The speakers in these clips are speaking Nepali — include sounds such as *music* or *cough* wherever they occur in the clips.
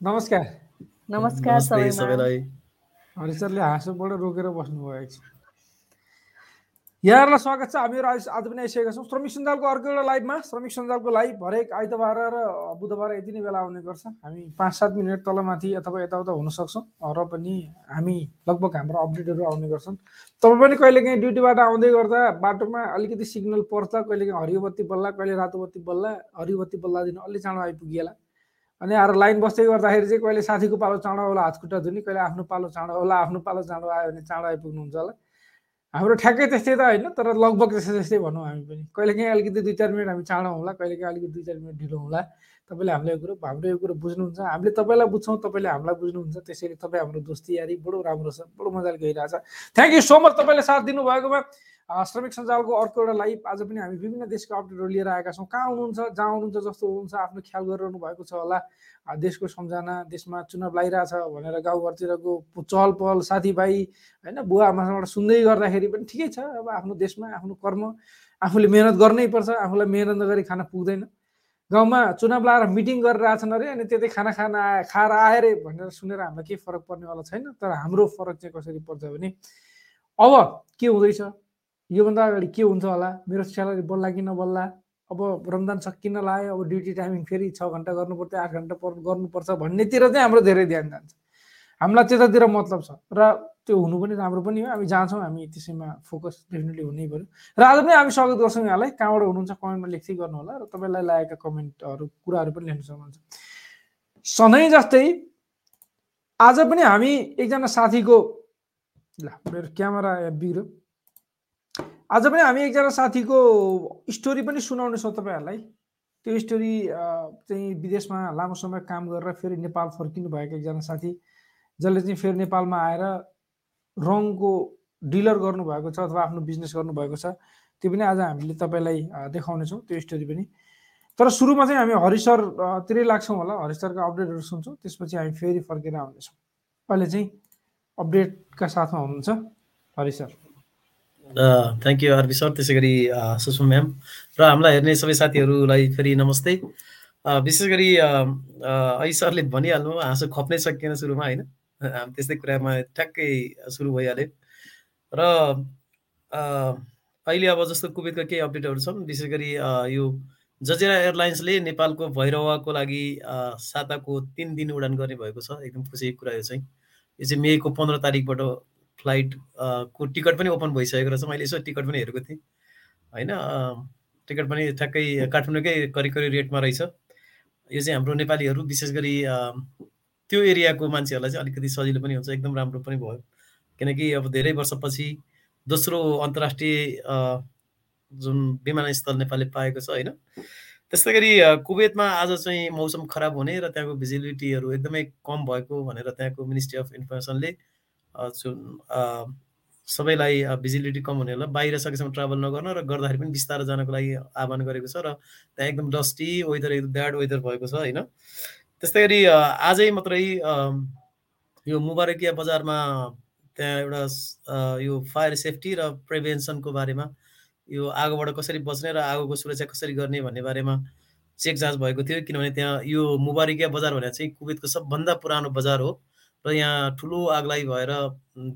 नमस्कार नमस्कार सबैलाई हरिसरले हाँसोबाट रोकेर बस्नुभयो एकछिन यहाँहरूलाई स्वागत छ हामीहरू आज आज पनि आइसकेका छौँ श्रमिक सञ्जालको अर्को एउटा लाइभमा श्रमिक सञ्जालको लाइभ हरेक आइतबार र बुधबार यति नै बेला आउने गर्छ हामी पाँच सात मिनट तलमाथि अथवा यताउता हुन सक्छौँ र पनि हामी लगभग हाम्रो अपडेटहरू आउने गर्छन् तपाईँ पनि कहिलेकाहीँ ड्युटीबाट आउँदै गर्दा बाटोमा अलिकति सिग्नल पर्छ कहिलेकाहीँ हरियो बत्ती बल्ला कहिले रातो बत्ती बल्ला हरियो बत्ती बल्ला दिन अलि चाँडो आइपुगिएला अनि आएर लाइन बस्दै गर्दाखेरि चाहिँ कहिले साथीको पालो चाँडो होला हात खुट्टा धुने कहिले आफ्नो पालो चाँडो होला आफ्नो पालो चाँडो आयो भने चाँडो आइपुग्नुहुन्छ होला। हाम्रो ठ्याक्कै त्यस्तै त होइन तर लगभग त्यस्तै त्यस्तै भनौँ हामी पनि। कहिलेकाहीँ अलिकति दुई चार मिनट हामी चाँडो होला कहिलेकाहीँ अलिकति दुई चार मिनट ढिलो होला। तपाईँले हामीलाई यो कुरो हाम्रो यो कुरो बुझ्नुहुन्छ। हामीले तपाईँलाई बुझ्छौँ तपाईँले हामीलाई बुझ्नुहुन्छ। त्यसैले तपाईँ हाम्रो दोस्ती यारी बडो राम्रो छ बडो मजाले गइरहेछ। थ्याङ्क यू सो मच तपाईँले साथ दिनुभएकोमा। श्रमिक सञ्जालको अर्को एउटा लाइभ आज पनि हामी विभिन्न देशको अपडेटहरू लिएर आएका छौँ। कहाँ हुनुहुन्छ जहाँ हुनुहुन्छ जस्तो हुनुहुन्छ आफ्नो ख्याल गरिरहनु भएको छ होला। देशको सम्झना देशमा चुनाव लगाइरहेछ भनेर गाउँघरतिरको चहल पहल साथीभाइ होइन बुवा आमासँग सुन्दै गर्दाखेरि पनि ठिकै छ। अब आफ्नो देशमा आफ्नो कर्म आफूले मेहनत गर्नै पर्छ आफूलाई मेहनत नगरी खान पुग्दैन। गाउँमा चुनाव लगाएर मिटिङ गरेर आएछन् अरे अनि त्यतै खाना खान आए खाएर आएर भनेर सुनेर हामीलाई केही फरक पर्नेवाला छैन तर हाम्रो फरक चाहिँ कसरी पर्छ भने अब के हुँदैछ? योभन्दा अगाडि के हुन्छ होला? मेरो स्यालेरी बढ्ला कि नबढ्ला अब रमजान सकिन लाग्यो अब ड्युटी टाइमिङ फेरि छ घन्टा गर्नु पर्छ आठ घन्टा पर गर्नुपर्छ भन्नेतिर चाहिँ हाम्रो धेरै ध्यान जान्छ। हामीलाई त्यतातिर मतलब छ। र त्यो हुनु पनि राम्रो पनि हो। हामी जान्छौँ हामी त्यसैमा फोकस डेफिनेटली हुनै पऱ्यो र आज पनि हामी स्वागत गर्छौँ यहाँलाई। कहाँबाट हुनुहुन्छ कमेन्टमा लेख्दै गर्नु होला र तपाईँलाई लागेका कमेन्टहरू कुराहरू पनि लेख्न सक्नुहुन्छ। सधैँ जस्तै आज पनि हामी एकजना साथीको ल मेरो क्यामेरा बिग्रो आज पनि हामी एकजना साथीको स्टोरी पनि सुनाउनेछौँ तपाईँहरूलाई। त्यो स्टोरी चाहिँ विदेशमा लामो समय काम गरेर फेरि नेपाल फर्किनु भएको एकजना साथी जसले चाहिँ फेरि नेपालमा आएर रङको डिलर गर्नुभएको छ अथवा आफ्नो बिजनेस गर्नुभएको छ त्यो पनि आज हामीले तपाईँलाई देखाउनेछौँ त्यो स्टोरी पनि। तर सुरुमा चाहिँ हामी हरिसरतिरै लाग्छौँ होला हरिसरका अपडेटहरू सुन्छौँ त्यसपछि हामी फेरि फर्केर आउनेछौँ। अहिले चाहिँ अपडेटका साथमा हुनुहुन्छ Hari sir thank you RB sir त्यसै गरी सुषमा म्याम र हामीलाई हेर्ने सबै साथीहरूलाई फेरि नमस्ते। विशेष गरी ऐ सरले भनिहाल्नु हाँसो खप्नै सकिएन सुरुमा होइन? त्यस्तै कुरामा ठ्याक्कै सुरु भइहाल्यो। र अहिले अब जस्तो कुवेतको केही अपडेटहरू छन् विशेष गरी यो जजेरा एयरलाइन्सले नेपालको भैरवाको लागि साताको तिन दिन उडान गर्ने भएको छ। एकदम खुसीको कुरा यो चाहिँ। यो चाहिँ मेको पन्ध्र तारिकबाट फ्लाइट को टिकट पनि ओपन भइसकेको रहेछ। मैले यसो टिकट पनि हेरेको थिएँ। होइन टिकट पनि ठ्याक्कै काठमाडौँकै करिब करिब रेटमा रहेछ। यो चाहिँ हाम्रो नेपालीहरू विशेष गरी त्यो एरियाको मान्छेहरूलाई चाहिँ अलिकति सजिलो पनि हुन्छ एकदम राम्रो पनि भयो। किनकि अब धेरै वर्षपछि दोस्रो अन्तर्राष्ट्रिय जुन विमानस्थल नेपालले पाएको छ होइन? त्यस्तै गरी कुवेतमा आज चाहिँ मौसम खराब हुने र त्यहाँको भिजिबिलिटीहरू एकदमै कम भएको भनेर त्यहाँको मिनिस्ट्री अफ इन्फर्मेसनले जुन सबैलाई भिजिबिलिटी कम हुनेहरूलाई बाहिर सकेसम्म ट्राभल नगर्न र गर्दाखेरि पनि बिस्तारो जानको लागि आह्वान गरेको छ र त्यहाँ एकदम डस्टी वेदर एकदम ब्याड वेदर भएको छ होइन? त्यस्तै गरी आजै मात्रै यो मुबारकिया बजारमा त्यहाँ एउटा यो फायर सेफ्टी र प्रिभेन्सनको बारेमा यो आगोबाट कसरी बच्ने र आगोको सुरक्षा कसरी गर्ने भन्ने बारेमा चेक जाँच भएको थियो। किनभने त्यहाँ यो मुबारकिया बजार भनेर चाहिँ कुवेतको सबभन्दा पुरानो बजार हो। र यहाँ ठुलो आगलागी भएर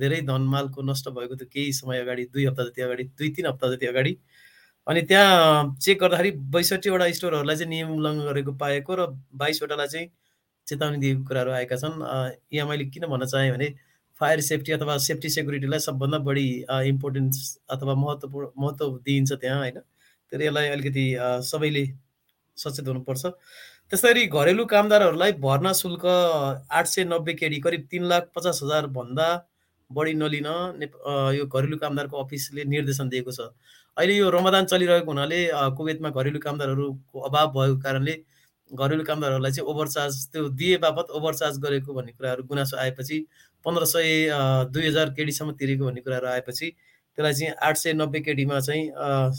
धेरै धनमालको नष्ट भएको थियो केही समय अगाडि दुई हप्ता जति अगाडि दुई तिन हप्ता जति अगाडि। अनि त्यहाँ चेक गर्दाखेरि बैसठीवटा स्टोरहरूलाई चाहिँ नियम उल्लङ्घन गरेको पाएको र बाइसवटालाई चाहिँ चेतावनी दिएको कुराहरू आएका छन्। यहाँ मैले किन भन्न चाहेँ भने फायर सेफ्टी अथवा सेफ्टी सेक्युरिटीलाई सबभन्दा बढी इम्पोर्टेन्स अथवा महत्त्वपूर्ण महत्त्व दिइन्छ त्यहाँ होइन। त्यसले यसलाई अलिकति सबैले सचेत हुनुपर्छ। त्यस्तै गरी घरेलु कामदारहरूलाई भर्ना शुल्क आठ सय नब्बे केडी करिब तिन लाख पचास हजार भन्दा बढी नलिन यो घरेलु कामदारको अफिसले निर्देशन दिएको छ। अहिले यो रमदान चलिरहेको हुनाले कुवेतमा घरेलु कामदारहरूको अभाव भएको कारणले घरेलु कामदारहरूलाई चाहिँ ओभरचार्ज त्यो दिए बापत ओभरचार्ज गरेको भन्ने कुराहरू गुनासो आएपछि पन्ध्र सय दुई हजार केडीसम्म तिरेको भन्ने कुराहरू आएपछि त्यसलाई चाहिँ आठ सय नब्बे केडीमा चाहिँ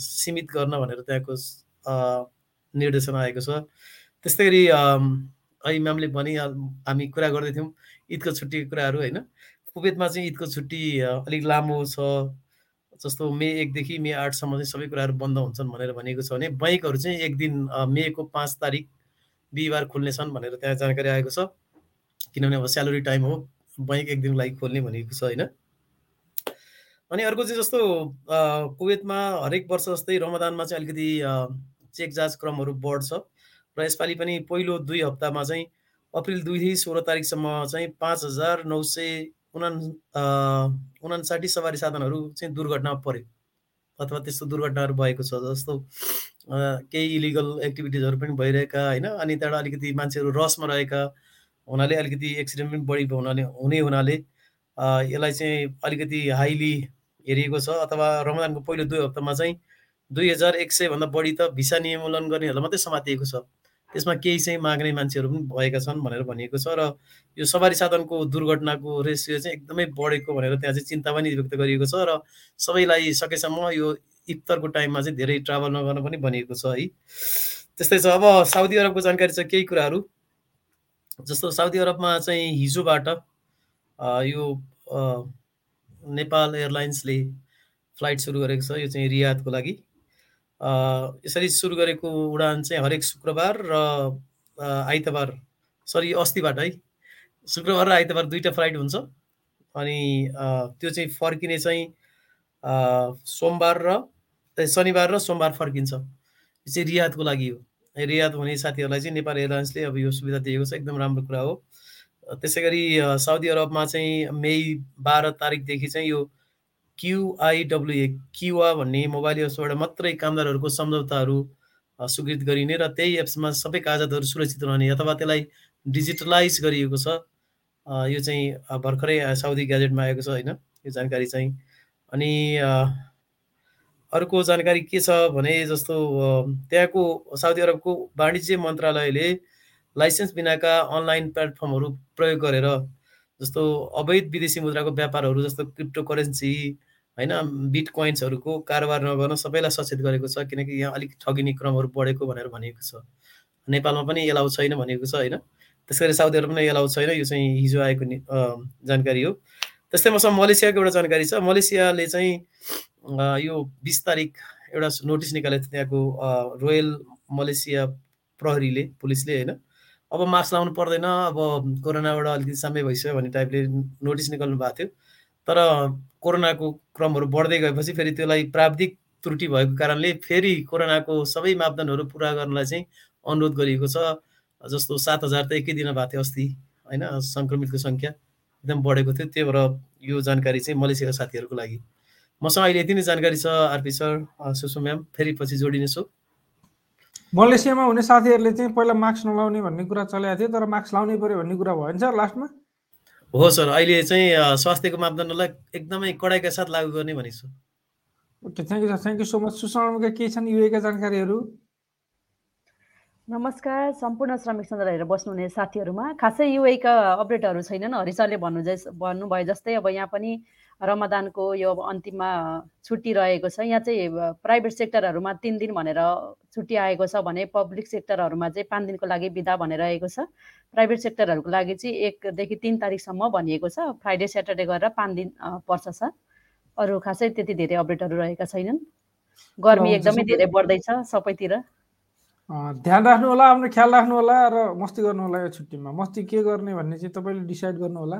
सीमित गर्न भनेर त्यहाँको निर्देशन आएको छ। त्यस्तै गरी अहिले म्यामले भनि हामी कुरा गर्दैथ्यौँ ईदको छुट्टीको कुराहरू होइन? कुवेतमा चाहिँ ईदको छुट्टी अलिक लामो छ। जस्तो मे एकदेखि मे आठसम्म चाहिँ सबै कुराहरू बन्द हुन्छन् भनेर भनिएको छ भने बैङ्कहरू चाहिँ एक दिन मेको पाँच तारिक बिहिबार खुल्नेछन् भनेर त्यहाँ जानकारी आएको छ। किनभने अब स्यालेरी टाइम हो बैङ्क एक दिनको लागि खोल्ने भनेको छ होइन? अनि अर्को चाहिँ जस्तो कुवेतमा हरेक वर्ष जस्तै रमदानमा चाहिँ अलिकति चेक जाँच क्रमहरू बढ्छ। र यसपालि पनि पहिलो दुई हप्तामा चाहिँ अप्रिल दुईदेखि सोह्र तारिकसम्म चाहिँ पाँच हजार नौ सय उना उनासाठी सवारी साधनहरू चाहिँ दुर्घटनामा पऱ्यो। अथवा त्यस्तो दुर्घटनाहरू भएको छ जस्तो केही इलिगल एक्टिभिटिजहरू पनि भइरहेका होइन? अनि त्यहाँबाट अलिकति मान्छेहरू रसमा रहेका हुनाले अलिकति एक्सिडेन्ट पनि बढी हुनाले हुने हुनाले यसलाई चाहिँ अलिकति हाइली हेरिएको छ। अथवा रमजानको पहिलो दुई हप्तामा चाहिँ दुई हजार एक सयभन्दा बढी त भिसा नियमूलन गर्नेहरूलाई मात्रै समातिएको छ। त्यसमा केही चाहिँ माग्ने मान्छेहरू पनि भएका छन् भनेर भनिएको छ र यो सवारी साधनको दुर्घटनाको रेसियो चाहिँ एकदमै बढेको भनेर त्यहाँ चाहिँ चिन्ता पनि व्यक्त गरिएको छ र सबैलाई सकेसम्म यो इफ्तारको टाइममा चाहिँ धेरै ट्राभल नगर्न पनि भनिएको छ है। त्यस्तै छ अब साउदी अरबको जानकारी छ केही कुराहरू। जस्तो साउदी अरबमा चाहिँ हिजोबाट यो नेपाल एयरलाइन्सले फ्लाइट सुरु गरेको छ यो चाहिँ रियादको लागि। यसरी सुरु गरेको उडान चाहिँ हरेक शुक्रबार र आइतबार सरी अस्तिबाट है। शुक्रबार र आइतबार दुईवटा फ्लाइट हुन्छ। अनि त्यो चाहिँ फर्किने चाहिँ सोमबार र शनिबार र सोमबार फर्किन्छ। यो चाहिँ रियादको लागि हो। रियाद हुने साथीहरूलाई चाहिँ नेपाल एयरलाइन्सले अब यो सुविधा दिएको छ। एकदम राम्रो कुरा हो। त्यसै गरी साउदी अरबमा चाहिँ मे बाह्र तारिकदेखि चाहिँ यो क्युआइडब्लुए क्युआ भन्ने मोबाइल एप्सबाट मात्रै कामदारहरूको सम्झौताहरू स्वीकृत गरिने र त्यही एप्समा सबै कागजातहरू सुरक्षित रहने अथवा त्यसलाई डिजिटलाइज गरिएको छ। यो चाहिँ भर्खरै साउदी ग्याजेटमा आएको छ होइन यो जानकारी चाहिँ। अनि अर्को जानकारी के छ भने जस्तो त्यहाँको साउदी अरबको वाणिज्य मन्त्रालयले लाइसेन्स बिनाका अनलाइन प्लेटफर्महरू प्रयोग गरेर जस्तो अवैध विदेशी मुद्राको व्यापारहरू जस्तो क्रिप्टो करेन्सी होइन बिट कोइन्सहरूको कारोबार नगर्न सबैलाई सचेत गरेको छ किनकि यहाँ अलिक ठगिने क्रमहरू बढेको भनेर भनिएको छ। नेपालमा पनि एलाउ छैन भनेको छ होइन? त्यस गरी साउदी अरब पनि एलाउ छैन यो चाहिँ हिजो आएको जानकारी हो। त्यस्तै मसँग मलेसियाको एउटा जानकारी छ। मलेसियाले चाहिँ यो बिस तारिक एउटा नोटिस निकालेको थियो त्यहाँको रोयल मलेसिया प्रहरीले पुलिसले होइन? अब मास्क लाउनु पर्दैन अब कोरोनाबाट अलिकति साम्य भइसक्यो भन्ने टाइपले नोटिस निकाल्नु भएको थियो। तर कोरोनाको क्रमहरू बढ्दै गएपछि फेरि त्यसलाई प्राविधिक त्रुटि भएको कारणले फेरि कोरोनाको सबै मापदण्डहरू पुरा गर्नलाई चाहिँ अनुरोध गरिएको छ। जस्तो सात हजार त एकै दिन भएको थियो अस्ति होइन? सङ्क्रमितको सङ्ख्या एकदम बढेको थियो। त्यही भएर यो जानकारी चाहिँ मलेसियाका साथीहरूको लागि। मसँग अहिले यति नै जानकारी छ आरपी सर सुषमा म्याम फेरि पछि जोडिनेछु मलेसियामा हुने साथीहरूले चाहिँ पहिला मास्क नलाउने भन्ने कुरा चलेको थियो तर मास्क लाउनै पर्यो भन्ने कुरा भयो सर लास्टमा? हो सर अहिले चाहिँ स्वास्थ्यको मापदण्डलाई एकदमै कडाइका साथ लागू गर्ने भनेको छु। Okay thank you sir thank you so much सुषमाका के छन् युएका जानकारीहरू? नमस्कार सम्पूर्ण श्रमिक सञ्जाल हेरेर बस्नुहुने साथीहरूमा। खासै युएका अपडेटहरू छैनन्। हरिसरले भन्नु जस भन्नुभयो जस्तै अब यहाँ पनि रमदानको यो अन्तिममा छुट्टी रहेको छ। यहाँ चाहिँ प्राइभेट सेक्टरहरूमा तिन दिन भनेर छुट्टी आएको छ भने पब्लिक सेक्टरहरूमा चाहिँ पाँच दिनको लागि बिदा भनेर आएको छ। प्राइभेट सेक्टरहरूको लागि चाहिँ एकदेखि तिन तारिकसम्म भनिएको छ। फ्राइडे स्याटरडे गरेर पाँच दिन पर्छ सर अरू खासै त्यति धेरै अपडेटहरू रहेका छैनन्। गर्मी एकदमै धेरै बढ्दैछ सबैतिर। ध्यान राख्नु होला आफ्नो ख्याल राख्नु होला र मस्ती गर्नु होला यो छुट्टीमा। मस्ती के गर्ने भन्ने चाहिँ तपाईँले डिसाइड गर्नु होला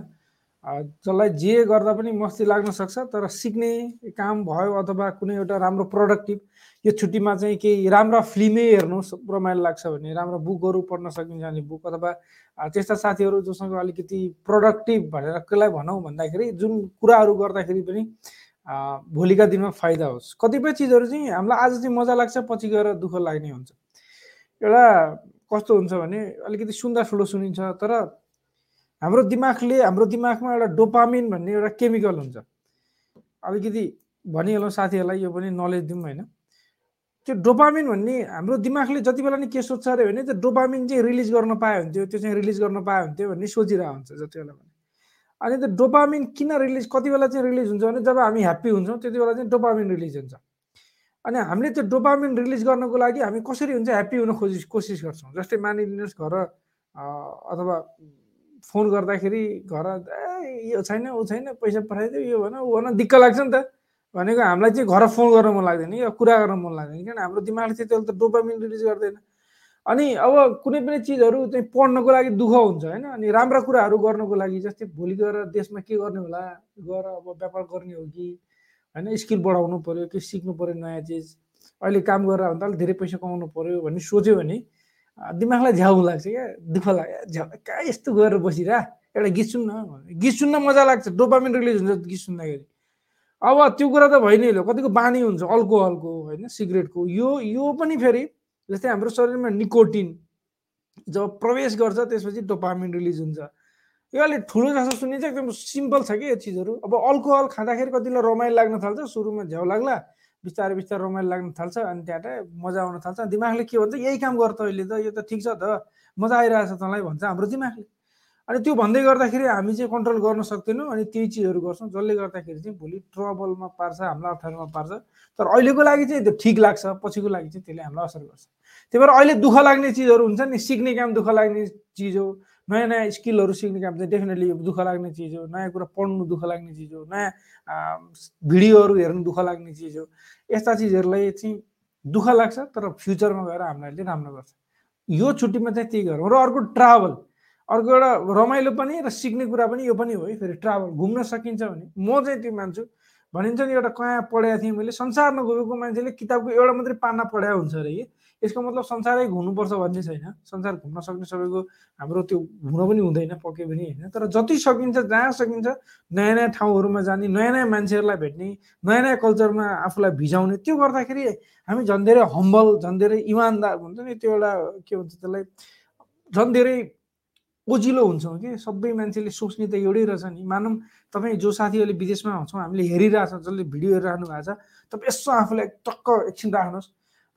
जसलाई जे गर्दा पनि मस्ती लाग्न सक्छ तर सिक्ने काम भयो अथवा कुनै एउटा राम्रो प्रोडक्टिभ यो छुट्टीमा चाहिँ केही राम्रा फिल्मै हेर्नु रमाइलो लाग्छ भने राम्रो बुकहरू पढ्न सकिन्छ भने बुक अथवा त्यस्ता साथीहरू जोसँग अलिकति प्रोडक्टिभ भनेर कसलाई भनौँ भन्दाखेरि जुन कुराहरू गर्दाखेरि पनि भोलिका दिनमा फाइदा होस्। कतिपय चिजहरू चाहिँ हामीलाई आज चाहिँ मजा लाग्छ पछि गएर दुःख लाग्ने हुन्छ। एउटा कस्तो हुन्छ भने अलिकति सुन्दा ठुलो सुनिन्छ तर हाम्रो दिमागले हाम्रो दिमागमा एउटा डोपामिन भन्ने एउटा केमिकल हुन्छ। अलिकति भनिहालौँ साथीहरूलाई यो पनि नलेज दिउँ होइन। त्यो डोपामिन भन्ने हाम्रो दिमागले जति बेला नि के सोध्छ अरे भने त्यो डोपामिन चाहिँ रिलिज गर्न पायो हुन्थ्यो त्यो चाहिँ रिलिज गर्न पायो हुन्थ्यो भन्ने सोचिरहेको हुन्छ जति बेला पनि। अनि त्यो डोपामिन किन रिलिज कति बेला चाहिँ रिलिज हुन्छ भने जब हामी ह्याप्पी हुन्छौँ त्यति बेला चाहिँ डोपामिन रिलिज हुन्छ। अनि हामीले त्यो डोपामिन रिलिज गर्नको लागि हामी कसरी हुन्छ ह्याप्पी हुन खोजिस कोसिस गर्छौँ? जस्तै मानिलिनुहोस् घर अथवा फोन गर्दाखेरि घर ए यो छैन ऊ छैन पैसा पठाइदियो यो भन ऊ भन दिक्क लाग्छ नि त। भनेको हामीलाई चाहिँ घर फोन गर्न मन लाग्दैन या कुरा गर्न मन लाग्दैन किन हाम्रो दिमागले चाहिँ त्यसले त डोपामिन रिलिज गर्दैन। अनि अब कुनै पनि चिजहरू चाहिँ पढ्नको लागि दुःख हुन्छ होइन? अनि राम्रा कुराहरू गर्नको लागि जस्तै भोलि गएर देशमा के गर्ने होला? गएर अब व्यापार गर्ने हो कि? होइन स्किल बढाउनु पऱ्यो कि सिक्नु पऱ्यो नयाँ चिज? अहिले काम गरेर भने त अलिक धेरै पैसा कमाउनु पऱ्यो भन्ने सोच्यो भने दिमागलाई झ्याउ लाग्छ क्या दुःख लाग्यो झ्याउ कहाँ यस्तो गरेर बसिरह एउटा गीत सुन्न। गीत सुन्न मजा लाग्छ डोपामिन रिलिज हुन्छ गीत सुन्दाखेरि। अब त्यो कुरा त भइ नै हाल्यो कतिको बानी हुन्छ अल्कोहलको होइन सिगरेटको। यो यो पनि फेरि जस्तै हाम्रो शरीरमा निकोटिन जब प्रवेश गर्छ त्यसपछि डोपामिन रिलिज हुन्छ। यो अलिक ठुलो जस्तो सुनिन्छ एकदम सिम्पल छ कि यो चिजहरू। अब अल्कोहल खाँदाखेरि कतिलाई रमाइलो लाग्न थाल्छ सुरुमा झ्याउ लाग्ला। बिस्तारै बिस्तारै रमाइलो लाग्न थाल्छ अनि त्यहाँबाट मजा आउन थाल्छ। दिमागले के भन्छ यही काम गर त अहिले त यो त ठिक छ त मजा आइरहेछ तँलाई भन्छ हाम्रो दिमागले। अनि त्यो भन्दै गर्दाखेरि हामी चाहिँ कन्ट्रोल गर्न सक्दैनौँ अनि त्यही चिजहरू गर्छौँ जसले गर्दाखेरि चाहिँ भोलि ट्रबलमा पार्छ हामीलाई अप्ठ्यारोमा पार्छ। तर अहिलेको लागि चाहिँ त्यो ठिक लाग्छ पछिको लागि चाहिँ त्यसले हामीलाई असर गर्छ। त्यही भएर अहिले दुःख लाग्ने चिजहरू हुन्छ नि सिक्ने काम दुःख लाग्ने चिज हो। नयाँ नयाँ स्किलहरू सिक्ने काम चाहिँ डेफिनेटली दुःख लाग्ने चिज हो नयाँ कुरा पढ्नु दुःख लाग्ने चिज हो नयाँ भिडियोहरू हेर्नु दुःख लाग्ने चिज हो। यस्ता चिजहरूलाई चाहिँ दुःख लाग्छ तर फ्युचरमा गएर हामीलाई राम्रो गर्छ। यो छुट्टीमा चाहिँ त्यही गरौँ। र अर्को ट्राभल अर्को एउटा रमाइलो पनि र सिक्ने कुरा पनि यो पनि हो है। फेरि ट्राभल घुम्न सकिन्छ भने म चाहिँ त्यो मान्छु। भनिन्छ नि एउटा कहाँ पढाएको थिएँ मैले संसार नगएको मान्छेले किताबको एउटा मात्रै पाना पढाएको हुन्छ अरे कि। यसको मतलब संसारै घुम्नुपर्छ भन्ने छैन। संसार घुम्न सक्ने सबैको हाम्रो त्यो हुन पनि हुँदैन पक्कै पनि होइन। तर जति सकिन्छ जहाँ सकिन्छ नयाँ नयाँ ठाउँहरूमा जाने नयाँ नयाँ मान्छेहरूलाई भेट्ने नयाँ नयाँ कल्चरमा आफूलाई भिजाउने त्यो गर्दाखेरि हामी झन् धेरै हम्बल झन् धेरै इमान्दार भन्छ नि त्यो एउटा के भन्छ त्यसलाई झन् धेरै ओजिलो हुन्छौँ कि? सबै मान्छेले सोच्ने त एउटै रहेछ नि। मानौँ तपाईँ जो साथीहरूले विदेशमा छौँ हामीले हेरिरहेछौँ जसले भिडियो हेरिरहनु भएको छ तपाईँ यसो आफूलाई टक्क एकछिन राख्नुहोस्।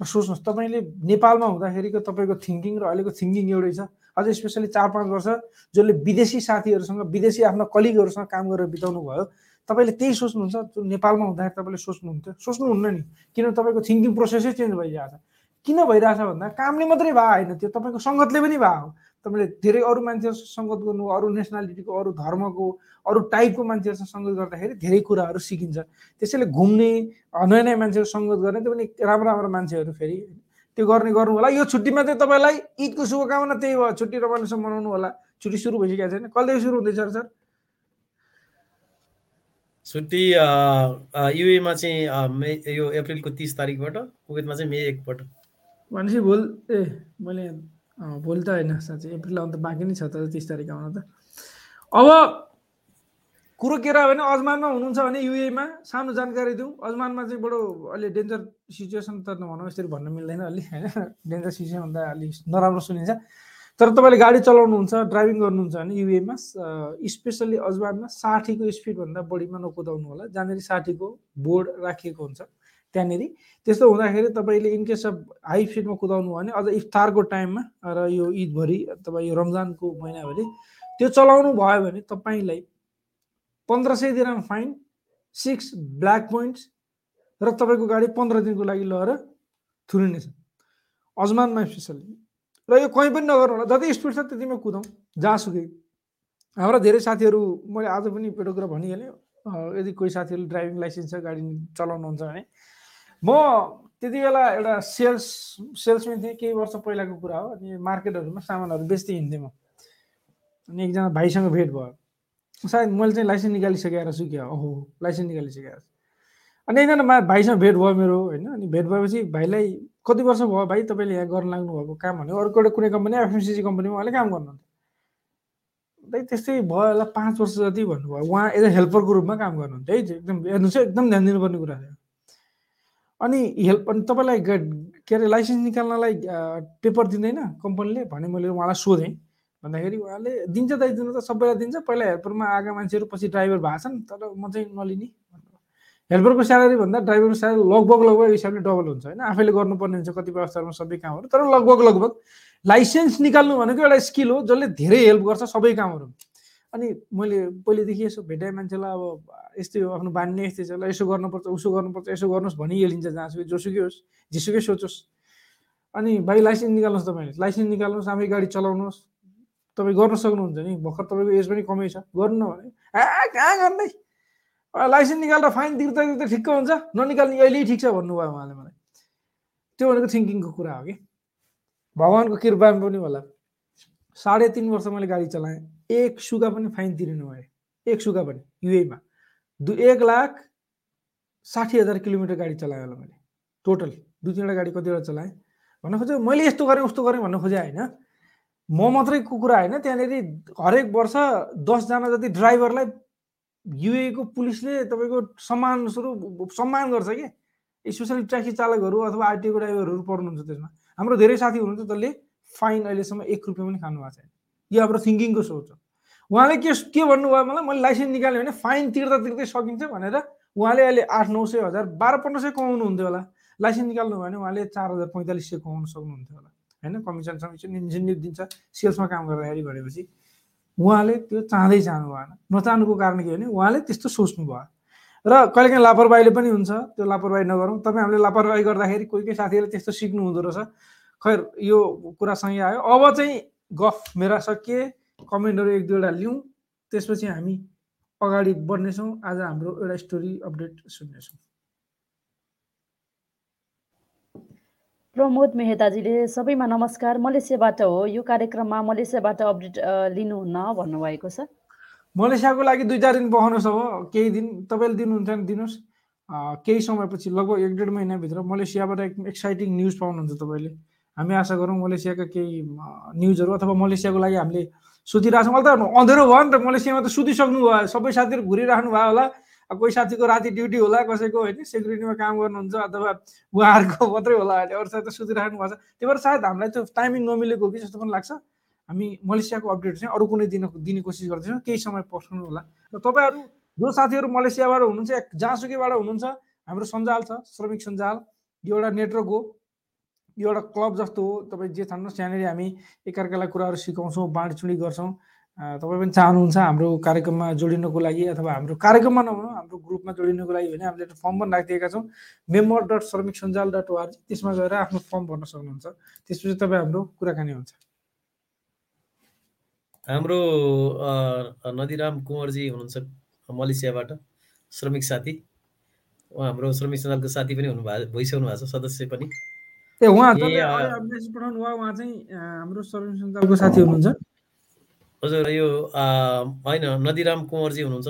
सोच्नुहोस् तपाईँले नेपालमा हुँदाखेरिको तपाईँको थिङ्किङ र अहिलेको थिङ्किङ एउटै छ। अझ स्पेसली चार पाँच वर्ष जसले विदेशी साथीहरूसँग विदेशी आफ्ना कलिगहरूसँग काम गरेर बिताउनु भयो तपाईँले त्यही सोच्नुहुन्छ। नेपालमा हुँदाखेरि तपाईँले सोच्नुहुन्थ्यो। सोच्नुहुन्न नि। किनभने तपाईँको थिङ्किङ प्रोसेसै चेन्ज भइरहेको छ। किन भइरहेछ भन्दा कामले मात्रै भए होइन त्यो तपाईँको सङ्गतले पनि भए हो। तपाईँले धेरै अरू मान्छेहरूसँग सङ्गत गर्नु अरू नेसनालिटीको अरू धर्मको अरू टाइपको मान्छेहरूसँग सङ्गत गर्दाखेरि धेरै कुराहरू सिकिन्छ। त्यसैले घुम्ने नयाँ नयाँ मान्छेहरू सङ्गत गर्ने त्यो पनि राम्रो राम्रो मान्छेहरू फेरि त्यो गर्ने गर्नु होला। यो छुट्टीमा चाहिँ तपाईँलाई ईदको शुभकामना त्यही भयो छुट्टी रमाइलोसँग मनाउनु होला। छुट्टी सुरु भइसकेको छैन। कहिलेदेखि सुरु हुँदैछ सर। छुट्टी युएमा चाहिँ मे यो अप्रिलको तिस तारिकबाट कुवेतमा चाहिँ मे एकबाट भनेपछि भोलि ए मैले भोलि त होइन साँच्चै एप्रिल आउनु त बाँकी नै छ त तिस तारिक आउन त। अब कुरो के रह्यो भने अजमानमा हुनुहुन्छ भने युएमा सानो जानकारी दिउँ। अजमानमा चाहिँ बडो अहिले डेन्जर सिचुएसन त नभनौँ यसरी भन्न मिल्दैन अलि। होइन डेन्जर सिचुएसन भन्दा अलिक नराम्रो सुनिन्छ। तर तपाईँले गाडी चलाउनुहुन्छ ड्राइभिङ गर्नुहुन्छ भने युएमा स्पेसल्ली अजमानमा साठीको स्पिडभन्दा बढीमा नकुदाउनु होला जहाँनिर साठीको बोर्ड राखिएको हुन्छ। त्यहाँनिर। त्यस्तो हुँदाखेरि तपाईँले इनकेस अफ हाई स्पिडमा कुदाउनु भयो भने अझ इफ्तारको टाइममा र यो ईदभरि अथवा यो रमजानको महिनाभरि त्यो चलाउनु भयो भने तपाईँलाई पन्ध्र सय दिराम फाइन सिक्स ब्ल्याक पोइन्ट्स र तपाईँको गाडी पन्ध्र दिनको लागि लगेर थुनिनेछ। अजमानमा स्पेसल्ली र यो कहीँ पनि नगर्नु होला। जति स्पिड छ त्यतिमै कुदाउँ जहाँसुकै। हाम्रा धेरै साथीहरू मैले आज पनि एउटा कुरा भनिहालेँ यदि कोही साथीहरूले ड्राइभिङ लाइसेन्स छ गाडी चलाउनुहुन्छ भने म त्यति बेला एउटा सेल्स सेल्सम्यान थिएँ केही वर्ष पहिलाको कुरा हो। अनि मार्केटहरूमा सामानहरू बेच्दै हिँड्थेँ म। अनि एकजना भाइसँग भेट भयो। सायद मैले चाहिँ लाइसेन्स निकालिसकेर छु क्या ओहो लाइसेन्स निकालिसकेर अनि एकजना मा भाइसँग भेट भयो मेरो होइन? अनि भेट भएपछि भाइलाई कति वर्ष भयो भाइ? तपाईँले यहाँ गर्न लाग्नु भएको काम भने अर्को एउटा कुनै कम्पनी एफएमसिसी कम्पनीमा उहाँले काम गर्नुहुन्थ्यो। दाइ त्यस्तै भयो होला पाँच वर्ष जति भन्नुभयो। उहाँ एज अ हेल्परको रूपमा काम गर्नुहुन्थ्यो। है एकदम हेर्नुहोस् एकदम ध्यान दिनुपर्ने कुरा थियो। अनि हेल्प अनि तपाईँलाई के अरे लाइसेन्स निकाल्नलाई पेपर दिँदैन कम्पनीले भने मैले उहाँलाई सोधेँ। भन्दाखेरि उहाँले दिन्छ दाइ दिनु त सबैलाई दिन्छ। पहिला हेल्परमा आएका मान्छेहरू पछि ड्राइभर भएको छन् तर म चाहिँ नलिने। हेल्परको स्यालेरी भन्दा ड्राइभरको स्यालेरी लगभग लगभग हिसाबले डबल हुन्छ। होइन? आफैले गर्नुपर्ने हुन्छ कतिपय अवसरमा सबै कामहरू तर लगभग लगभग लाइसेन्स निकाल्नु भनेको एउटा स्किल हो जसले धेरै हेल्प गर्छ सबै कामहरू। अनि मैले पहिलेदेखि यसो भेटाएँ मान्छेलाई अब यस्तै हो आफ्नो बानी नै यस्तै छ ल यसो गर्नुपर्छ उसो गर्नुपर्छ यसो गर्नुहोस् भनिहालिन्छ जहाँसुकै जोसुकै होस् जेसुकै सोचोस्। अनि भाइ लाइसेन्स निकाल्नुहोस् तपाईँले लाइसेन्स निकाल्नुहोस् आफै गाडी चलाउनुहोस्। तपाईँ गर्न सक्नुहुन्छ नि भर्खर तपाईँको एज पनि कमै छ गर्नु भने। ए कहाँ गर्दै? लाइसेन्स निकालेर फाइन तिर्दा तिर्दा ठिक्क हुन्छ ननिकाल्ने अहिले ठिक छ भन्नुभयो उहाँले मलाई। त्यो भनेको थिङ्किङको कुरा हो कि। भगवान्को कृपा पनि होला। साढे तिन वर्ष मैले गाडी चलाएँ। एक सुगा पनि फाइन तिरिनु भयो। एक सुगा पनि युएमा दु एक लाख साठी हजार किलोमिटर गाडी चलाएँ होला मैले टोटल दुई तिनवटा गाडी कतिवटा चलाएँ। भन्न खोजेँ मैले यस्तो गरेँ उस्तो गरेँ भन्न खोजेँ होइन। म मात्रैको कुरा होइन त्यहाँनिर हरेक वर्ष दसजना जति ड्राइभरलाई युएको पुलिसले तपाईँको सम्मान स्वरूप सम्मान गर्छ कि? स्पेसली ट्याक्सी चालकहरू अथवा आरटिओको ड्राइभरहरू पर्नुहुन्छ त्यसमा। हाम्रो धेरै साथी हुनुहुन्छ जसले फाइन अहिलेसम्म एक रुपियाँ पनि खानु भएको छैन। यो हाम्रो थिङ्किङको सोच हो। उहाँले के के भन्नुभयो मलाई? मैले लाइसेन्स निकाल्यो भने फाइन तिर्दा तिर्दै सकिन्छ भनेर उहाँले अहिले आठ नौ सय हजार बाह्र पन्ध्र सय कमाउनु हुन्थ्यो होला। लाइसेन्स निकाल्नु भयो भने उहाँले चार हजार पैँतालिस सय कमाउनु सक्नुहुन्थ्यो होला। होइन? कमिसन समिसन इन्सेन्टिभ दिन्छ सेल्समा काम गर्दाखेरि भनेपछि उहाँले त्यो चाहँदै चाहनु भएन नचाहनुको कारण के भने उहाँले त्यस्तो सोच्नु भयो र कहिलेकाहीँ लापरवाहीले पनि हुन्छ त्यो लापरवाही नगरौँ। तपाईँ हामीले लापरवाही गर्दाखेरि कोही कोही साथीहरूले त्यस्तो सिक्नु हुँदो रहेछ। खैर यो कुरासँगै आयो। अब चाहिँ गफ मेरा सकिए कमेन्टहरू एक दुईवटा लिउँ। त्यसपछि हामी अगाडि बढ्नेछौँ। आज हाम्रो एउटा स्टोरी अपडेट सुन्नेछौँ। प्रमोद मेहताजीले सबैमा नमस्कार। मलेसियाबाट हो। यो कार्यक्रममा मलेसियाबाट अपडेट लिनुहुन्न भन्नुभएको छ। मलेसियाको लागि दुई चार दिन बहाउनुहोस् अब। केही दिन तपाईँले दिनुहुन्छ भने दिनुहोस्। केही समयपछि लगभग एक डेढ महिनाभित्र मलेसियाबाट एक एक्साइटिङ न्युज पाउनुहुन्छ तपाईँले। हामी आशा गरौँ मलेसियाका केही न्युजहरू अथवा मलेसियाको लागि हामीले सुतिरहेको छौँ अहिले त। अँधेरो भयो नि त। मलेसियामा त सुतिसक्नु भयो। सबै साथीहरू घुरिराख्नु भयो होला। कोही साथीको राति ड्युटी होला कसैको होइन सेक्युरिटीमा काम गर्नुहुन्छ अथवा उहाँहरूको मात्रै होला अहिले। अरू साथी त सुतिराख्नु भएको छ। त्यही भएर सायद हामीलाई त्यो टाइमिङ नमिलेको कि जस्तो पनि लाग्छ। हामी मलेसियाको अपडेट चाहिँ अरू कुनै दिन दिने कोसिस गर्दैछौँ। केही समय पर्खनु होला। र तपाईँहरू जो साथीहरू मलेसियाबाट हुनुहुन्छ जहाँसुकैबाट हुनुहुन्छ हाम्रो सञ्जाल छ श्रमिक सञ्जाल। यो एउटा नेटवर्क हो। यो एउटा क्लब जस्तो हो। तपाईँ जे छान्नुहोस् यहाँनिर हामी एकअर्कालाई कुराहरू सिकाउँछौँ बाँडचुँडी गर्छौँ। तपाईँ पनि चाहनुहुन्छ हाम्रो कार्यक्रममा जोडिनको लागि अथवा हाम्रो कार्यक्रममा नभनौँ हाम्रो ग्रुपमा जोडिनको लागि भने हामीले एउटा फर्म पनि राखिदिएका छौँ। मेम्बर डट श्रमिक सञ्जाल डट ओआरजी त्यसमा गएर आफ्नो फर्म भर्न सक्नुहुन्छ। त्यसपछि तपाईँ हाम्रो कुराकानी हुन्छ। हाम्रो नदीराम कुँवरजी हुनुहुन्छ मलेसियाबाट श्रमिक साथी। हाम्रो श्रमिक सञ्जालको साथी पनि हुनुभएको भइसक्नु भएको छ सदस्य पनि। ए उहाँ मेसेज पठाउनु भयो उहाँ चाहिँ हाम्रो श्रमिक सञ्जालको साथी हुनुहुन्छ। हजुर यो होइन नदीराम कुँवरजी हुनुहुन्छ।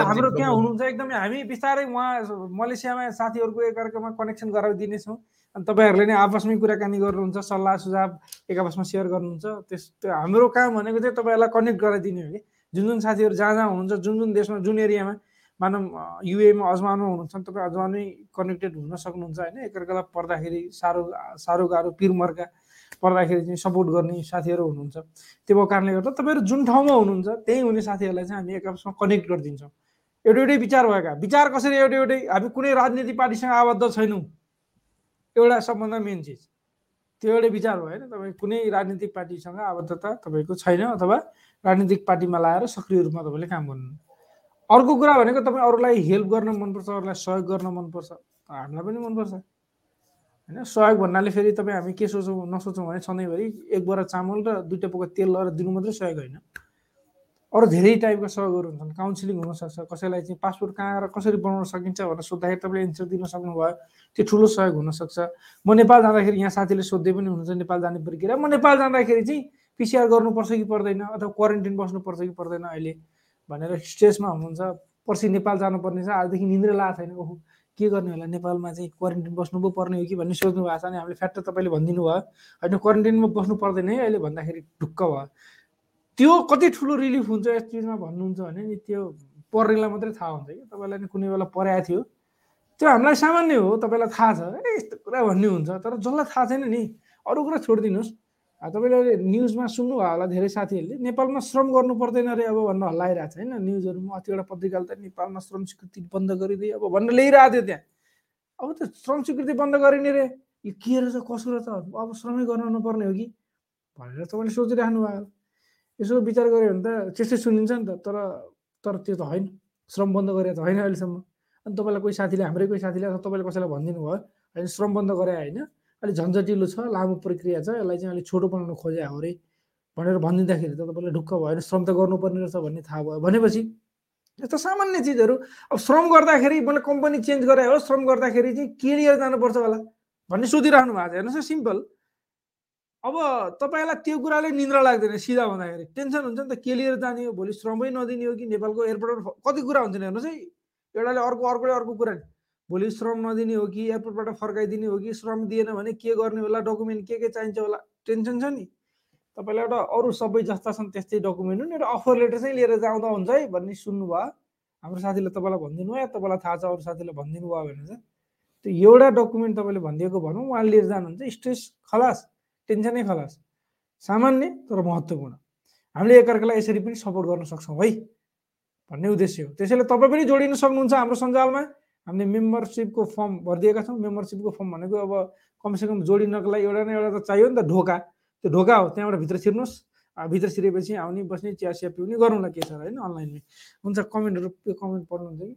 हाम्रो त्यहाँ। हुनुहुन्छ एकदमै। हामी बिस्तारै उहाँ मलेसियामा साथीहरूको एकअर्कामा कनेक्सन गराइदिनेछौँ अनि तपाईँहरूले नै आपसमै कुराकानी गर्नुहुन्छ सल्लाह सुझाव एक आपसमा सेयर गर्नुहुन्छ। त्यस त्यो हाम्रो काम भनेको चाहिँ तपाईँहरूलाई कनेक्ट गराइदिने हो कि। जुन जुन साथीहरू जहाँ जहाँ हुनुहुन्छ जुन जुन देशमा जुन एरियामा मानव युएमा अजमानमा हुनुहुन्छ भने तपाईँ अजमानमै कनेक्टेड हुन सक्नुहुन्छ होइन। एकअर्कालाई पर्दाखेरि साह्रो साह्रो गाह्रो पिरमर्का पर्दाखेरि चाहिँ सपोर्ट गर्ने साथीहरू हुनुहुन्छ। त्यो भएको कारणले गर्दा तपाईँहरू जुन ठाउँमा हुनुहुन्छ त्यही हुने साथीहरूलाई चाहिँ हामी एक आपसमा कनेक्ट गरिदिन्छौँ। एउटै एउटै विचार भएका। विचार कसरी एउटै एउटै हामी कुनै राजनीतिक पार्टीसँग आबद्ध छैनौँ। एउटा सबभन्दा मेन चिज। त्यो एउटै विचार भयो होइन। तपाईँ कुनै राजनीतिक पार्टीसँग आबद्धता तपाईँको छैन अथवा राजनीतिक पार्टीमा लाएर सक्रिय रूपमा तपाईँले काम गर्नु अर्को कुरा भनेको तपाईँ अरूलाई हेल्प गर्न मनपर्छ अरूलाई सहयोग गर्न मनपर्छ। हामीलाई पनि मनपर्छ। होइन सहयोग भन्नाले फेरि तपाईँ हामी के सोचौँ नसोचौँ भने सधैँभरि एक बोरा चामल र दुइटा पोका तेल लगाएर दिनु मात्रै सहयोग होइन। अरू धेरै टाइपका सहयोगहरू हुन्छन्। काउन्सिलिङ हुनसक्छ। कसैलाई चाहिँ पासपोर्ट कहाँ गएर कसरी बनाउन सकिन्छ भनेर सोद्धाखेरि तपाईँले एन्सर दिन सक्नुभयो। त्यो ठुलो सहयोग हुनसक्छ। म नेपाल जाँदाखेरि यहाँ साथीले सोध्दै पनि हुनुहुन्छ नेपाल जाने प्रक्रिया। म नेपाल जाँदाखेरि चाहिँ पिसिआर गर्नुपर्छ कि पर्दैन? अथवा क्वारेन्टाइन बस्नुपर्छ कि पर्दैन अहिले? भनेर स्ट्रेसमा हुनुहुन्छ। पर्सि नेपाल जानुपर्ने छ आजदेखि निन्द्रै लागेको छैन। ओहो के गर्ने होला? नेपालमा चाहिँ क्वारेन्टाइन बस्नु पो पर्ने हो कि भन्ने सोध्नु भएको छ अनि हामीले फ्याक्टर तपाईँले भनिदिनु भयो। होइन क्वारेन्टाइनमा बस्नु पर्दैन है अहिले भन्दाखेरि ढुक्क भयो। त्यो कति ठुलो रिलिफ हुन्छ यस चिजमा भन्नुहुन्छ भने नि त्यो पर्नेलाई मात्रै थाहा हुन्छ कि। तपाईँलाई नि कुनै बेला परेको थियो। त्यो हामीलाई सामान्य हो तपाईँलाई थाहा छ। ए यस्तो कुरा भन्ने हुन्छ। तर जसलाई थाहा छैन नि अरू कुरा छोडिदिनुहोस्। तपाईँले न्युजमा सुन्नुभयो होला धेरै साथीहरूले। नेपालमा श्रम गर्नु पर्दैन अरे अब भन्न हल्लाइरहेको छ होइन? न्युजहरूमा कतिवटा पत्रिकाले त नेपालमा श्रम स्वीकृति बन्द गरिदियो अब भनेर ल्याइरहेको थियो त्यहाँ। अब त श्रम स्वीकृति बन्द गरिने रे यो के रहेछ कसो रहेछ अब श्रमै गर्न नपर्ने हो कि? भनेर तपाईँले सोचिराख्नु भयो। यसो विचार गऱ्यो भने त त्यस्तै सुनिन्छ नि त तर तर त्यो त होइन। श्रम बन्द गरेको त होइन अहिलेसम्म। अनि तपाईँलाई कोही साथीले हाम्रै कोही साथीले तपाईँले कसैलाई भनिदिनु भयो होइन? श्रम बन्द गरे होइन। अलिक झन्झटिलो छ लामो प्रक्रिया छ यसलाई चाहिँ अलिक छोटो बनाउनु खोजे हो अरे भनेर भनिदिँदाखेरि त तपाईँलाई ढुक्क होइन श्रम त गर्नुपर्ने रहेछ भन्ने थाहा भयो। भनेपछि यस्तो सामान्य चिजहरू अब श्रम गर्दाखेरि मैले कम्पनी चेन्ज गरे हो श्रम गर्दाखेरि चाहिँ के लिएर जानुपर्छ होला भन्ने सोधिराख्नु भएको छ। हेर्नुहोस् सिम्पल। अब तपाईँलाई त्यो कुराले निन्द्रा लाग्दैन सिधा भन्दाखेरि। टेन्सन हुन्छ नि त के लिएर जाने हो भोलि श्रमै नदिने हो कि नेपालको एयरपोर्टबाट कति कुरा हुन्छ नि हेर्नुहोस् है। एउटाले अर्को अर्कोले अर्को कुरा नि। भोलि श्रम नदिने हो कि एयरपोर्टबाट फर्काइदिने हो कि श्रम दिएन भने के गर्ने होला? डकुमेन्ट के के चाहिन्छ होला? टेन्सन छ नि। तपाईँलाई एउटा अरू सबै जस्ता छन् त्यस्तै डकुमेन्ट हुन्। एउटा अफर लेटर चाहिँ लिएर जाँदा हुन्छ है भन्ने सुन्नुभयो। हाम्रो साथीले तपाईँलाई भनिदिनु भयो। या तपाईँलाई थाहा छ अरू साथीले भनिदिनु भयो भने चाहिँ त्यो एउटा डकुमेन्ट तपाईँले भनिदिएको भनौँ। उहाँले लिएर जानुहुन्छ। स्ट्रेस खलास टेन्सनै खलास। सामान्य तर महत्त्वपूर्ण। हामीले एकअर्कालाई यसरी पनि सपोर्ट गर्न सक्छौँ है भन्ने उद्देश्य हो। त्यसैले तपाईँ पनि जोडिन सक्नुहुन्छ हाम्रो सञ्जालमा। हामीले मेम्बरसिपको फर्म भरिदिएका छौँ। मेम्बरसिपको फर्म भनेको अब कमसेकम जोडिनको लागि एउटा न एउटा त चाहियो नि त ढोका। त्यो ढोका हो त्यहाँबाट भित्र छिर्नुहोस्। भित्र छिरेपछि आउने बस्ने चिया सिया पिउने गरौँला के छ होइन अनलाइनमै। हुन्छ कमेन्टहरू त्यो कमेन्ट पढ्नुहुन्छ कि?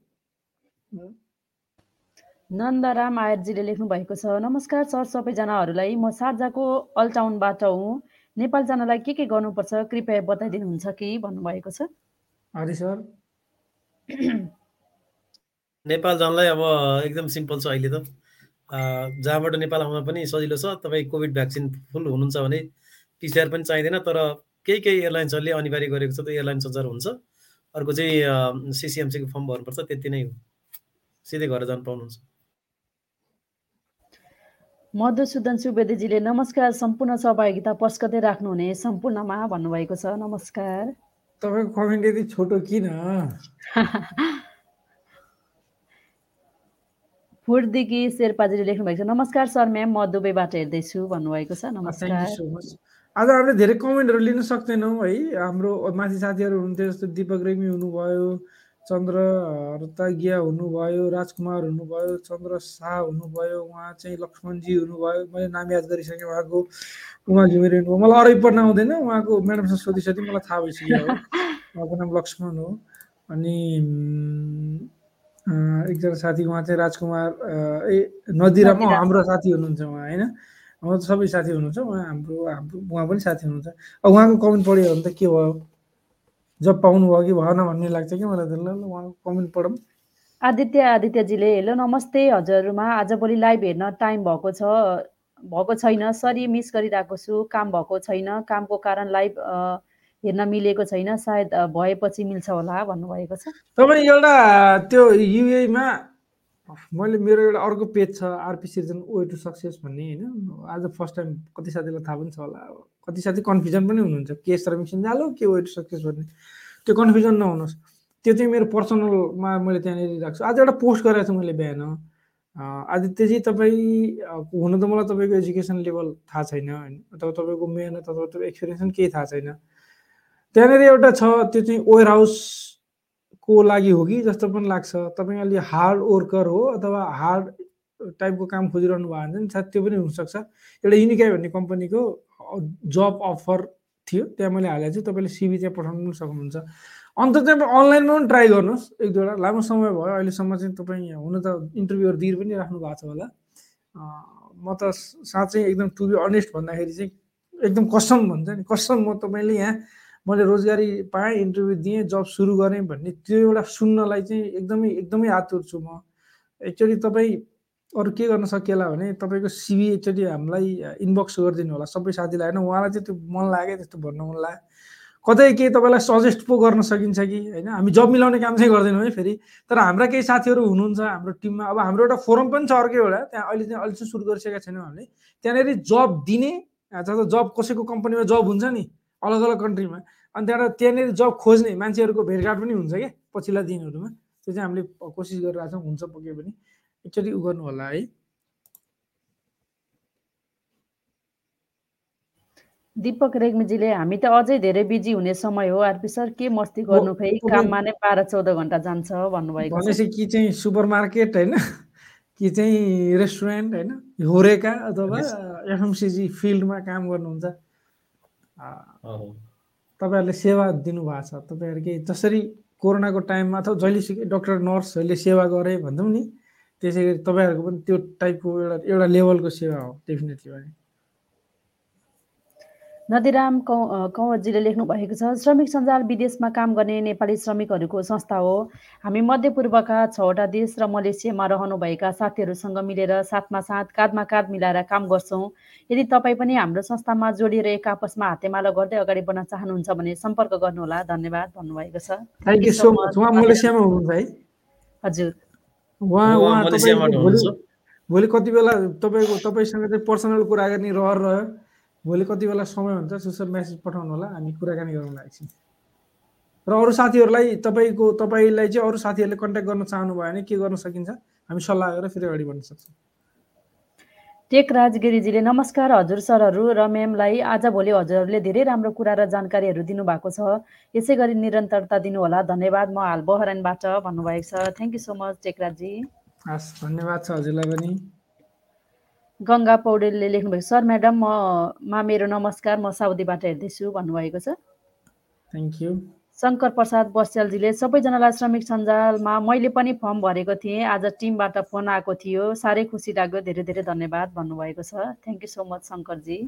नन्दराम आयरजीले लेख्नु भएको छ नमस्कार सर सबैजनाहरूलाई। म सार्जाको अल्टाउनबाट हुँ। नेपाल जानलाई के के गर्नुपर्छ? कृपया बताइदिनुहुन्छ कि? भन्नुभएको छ। हरि सर। *clears throat* नेपाल जानलाई अब एकदम सिम्पल छ अहिले त। अ, जहाँबाट नेपाल आउन पनि सजिलो छ तपाईँ कोभिड भ्याक्सिन फुल हुनुहुन्छ भने पिसिआर पनि चाहिँदैन तर केही केही एयरलाइन्सहरूले अनिवार्य गरेको छ त एयरलाइन सञ्चार हुन्छ। अर्को चाहिँ सिसिएमसीको फर्म भर्नुपर्छ त्यति नै हो। सिधै घर जानु पाउनुहुन्छ। मधुसूदन सुवेदीजीले नमस्कार सम्पूर्ण सहभागिता पस्कदै राख्नुहुने सम्पूर्णमा भन्नुभएको छ नमस्कार। तपाईँको कमेन्ट यति छोटो किन? *laughs* फुर्दिकी शेर्पाजीले लेख्नु भएको छ। नमस्कार सर म्याम म दुबईबाट हेर्दैछु भन्नुभएको छ। नमस्कार। यू सो मच आज हामीले धेरै कमेन्टहरू लिन सक्दैनौँ है। हाम्रो माथि साथीहरू हुनुहुन्थ्यो जस्तो दिपक रेग्मी हुनुभयो चन्द्र रतागिया हुनुभयो राजकुमार हुनुभयो चन्द्र शाह हुनुभयो उहाँ चाहिँ लक्ष्मणजी हुनुभयो। मैले नाम याद गरिसकेँ उहाँको उमा घिमिरे हुनुभयो। मलाई अरू पढ्न आउँदैन उहाँको म्याडमसँग सोधिसोधि मलाई थाहा भइसक्यो। *laughs* उहाँको नाम लक्ष्मण हो। अनि एकजना साथी उहाँ चाहिँ राजकुमार ए नदिराम। हाम्रो साथी हुनुहुन्छ उहाँ होइन? उहाँ त सबै साथी हुनुहुन्छ उहाँ हाम्रो हाम्रो उहाँ पनि साथी हुनुहुन्छ। अब उहाँको कमेन्ट पढ्यो भने त के भयो? जब पाउनुभयो कि भएन भन्ने लाग्छ कि मलाई त। ल ल उहाँको कमेन्ट पढौँ। आदित्य आदित्यजीले हेलो नमस्ते हजुरहरूमा। आजभोलि लाइभ हेर्न टाइम भएको छ भएको छैन। सरी मिस गरिरहेको छु। काम भएको छैन। कामको कारण लाइभ हेर्न मिलेको छैन सायद भएपछि मिल्छ होला भन्नुभएको छ। तपाईँ एउटा त्यो युएमा मैले मेरो एउटा अर्को पेज छ RP Srijan way to success भन्ने होइन? आज फर्स्ट टाइम कति साथीलाई थाहा पनि छ होला। कति साथी कन्फ्युजन पनि हुनुहुन्छ के श्रमिक जालो के वे टु सक्सेस भन्ने। त्यो कन्फ्युजन नहुनुहोस्। त्यो चाहिँ मेरो पर्सनलमा मैले त्यहाँनिर राख्छु आज एउटा पोस्ट गरेको छु मैले बिहान। अँ, आदित्यजी तपाईँ अँ, हुन त मलाई तपाईँको एजुकेसन लेभल थाहा छैन होइन? अथवा तपाईँको मेहनत अथवा तपाईँको एक्सपिरियन्स पनि केही थाहा छैन। त्यहाँनिर एउटा छ त्यो चाहिँ वेयर हाउसको लागि हो कि जस्तो पनि लाग्छ। तपाईँ अलि हार्ड वर्कर हो अथवा हार्ड टाइपको काम खोजिरहनु भयो भने चाहिँ सायद त्यो पनि हुनसक्छ। एउटा युनिकाई भन्ने कम्पनीको जब अफर थियो त्यहाँ मैले हालेको छु तपाईँले सिबी त्यहाँ पठाउनु पनि सक्नुहुन्छ। अन्त चाहिँ अनलाइनमा पनि ट्राई गर्नुहोस् एक दुईवटा। लामो समय भयो अहिलेसम्म चाहिँ तपाईँ हुन त इन्टरभ्यूहरू दिएर पनि राख्नु भएको छ होला। म त साँच्चै एकदम टु बी अनेस्ट भन्दाखेरि चाहिँ एकदम कसम भन्छ नि कसम म तपाईँले यहाँ मैले रोजगारी पाएँ इन्टरभ्यू दिएँ जब सुरु गरेँ भन्ने त्यो एउटा सुन्नलाई चाहिँ एकदमै एकदमै आतुर छु म। एक्चुअली तपाईँ अरू के गर्न सकिएला भने तपाईँको सिबी एकचोटि हामीलाई इनबक्स गरिदिनु होला। सबै साथीलाई होइन उहाँलाई चाहिँ त्यो मन लाग्यो त्यस्तो भन्नु मन लाग्यो कतै केही तपाईँलाई सजेस्ट पो गर्न सकिन्छ कि? होइन हामी जब मिलाउने काम चाहिँ गर्दैनौँ है फेरि। तर हाम्रा केही साथीहरू हुनुहुन्छ हाम्रो टिममा। अब हाम्रो एउटा फोरम पनि छ अर्कै एउटा त्यहाँ अहिले चाहिँ अहिले चाहिँ सुरु गरिसकेका छैनौँ हामीले। त्यहाँनिर जब दिने अथवा जब कसैको कम्पनीमा जब हुन्छ नि? अलग अलग कन्ट्रीमा अनि त्यहाँबाट त्यहाँनिर जब खोज्ने मान्छेहरूको भेटघाट पनि हुन्छ क्या पछिल्ला दिनहरूमा। त्यो चाहिँ हामीले कोसिस गरिरहेको छौँ हुन्छ पक्कै पनि। एकचोटि उ गर्नु होला है। दिपक रेग्मीजीले हामी त अझै धेरै बिजी हुने समय हो। आरपी सर के मस्ती गर्नु खै काममा नै बाह्र चौध घन्टा जान्छ भन्नुभएको भनेपछि कि चाहिँ सुपर मार्केट होइन? कि चाहिँ रेस्टुरेन्ट होइन? होरेका अथवा एफएमसिजी फिल्डमा काम गर्नुहुन्छ। तपाईँहरूले सेवा दिनुभएको छ। तपाईँहरूकै जसरी कोरोनाको टाइममा अथवा जहिलेसुकै डक्टर नर्सहरूले सेवा गरे भन्छौँ नि त्यसै गरी तपाईँहरूको पनि त्यो टाइपको एउटा एउटा लेभलको सेवा हो डेफिनेटली भने। नदीराम कौ अ, कौँवरजीले लेख्नु भएको छ श्रमिक सञ्जाल विदेशमा काम गर्ने नेपाली श्रमिकहरूको संस्था हो। हामी मध्यपूर्वका छवटा देश र मलेसियामा रहनुभएका साथीहरूसँग मिलेर साथमा साथ काँधमा काँध मिलाएर काम गर्छौँ। यदि तपाईँ पनि हाम्रो संस्थामा जोडिएर एक आपसमा हातेमालो गर्दै अगाडि बढ्न चाहनुहुन्छ भने सम्पर्क गर्नुहोला। धन्यवाद भन्नुभएको छ। थ्याङ्क यू सो मच उहाँ मलेसियामा हुनुहुन्छ है? हजुर। उहाँ उहाँ उहाँ मलेसियामा तपाईँको भोलि हुनुहुन्छ भोलि कति बेला तपाईँको तपाईँसँग चाहिँ पर्सनल कुरा गर्ने रहर रह्यो। भोलि कति बेला समय हुन्छ त्यसो मेसेज पठाउनु होला हामी कुराकानी गरौँला एकछिन र अरू साथीहरूलाई तपाईँको तपाईँलाई चाहिँ अरू साथीहरूले कन्ट्याक्ट गर्न चाहनुभयो भने के गर्न सकिन्छ? हामी सल्लाह गरेर फेरि अगाडि बढ्न सक्छौँ। टेक राजगिरीजीले नमस्कार हजुर सरहरू र म्यामलाई। आजभोलि हजुरहरूले धेरै राम्रो कुरा र जानकारीहरू दिनुभएको छ। यसै गरी निरन्तरता दिनुहोला। धन्यवाद। म हाल बहरानबाट भन्नुभएको छ। Thank you so much Tekraj ji हस् धन्यवाद छ हजुरलाई पनि। गङ्गा पौडेलले लेख्नुभएको सर म्याडम म मा मेरो नमस्कार म साउदीबाट हेर्दैछु भन्नुभएको छ। थ्याङ्क यू शङ्कर प्रसाद बस्यालजीले सबैजनालाई श्रमिक सञ्जालमा मैले पनि फर्म भरेको थिएँ। आज टिमबाट फोन आएको थियो। साह्रै खुसी लाग्यो। धेरै धेरै धन्यवाद भन्नुभएको छ। Thank you so much Shankar ji.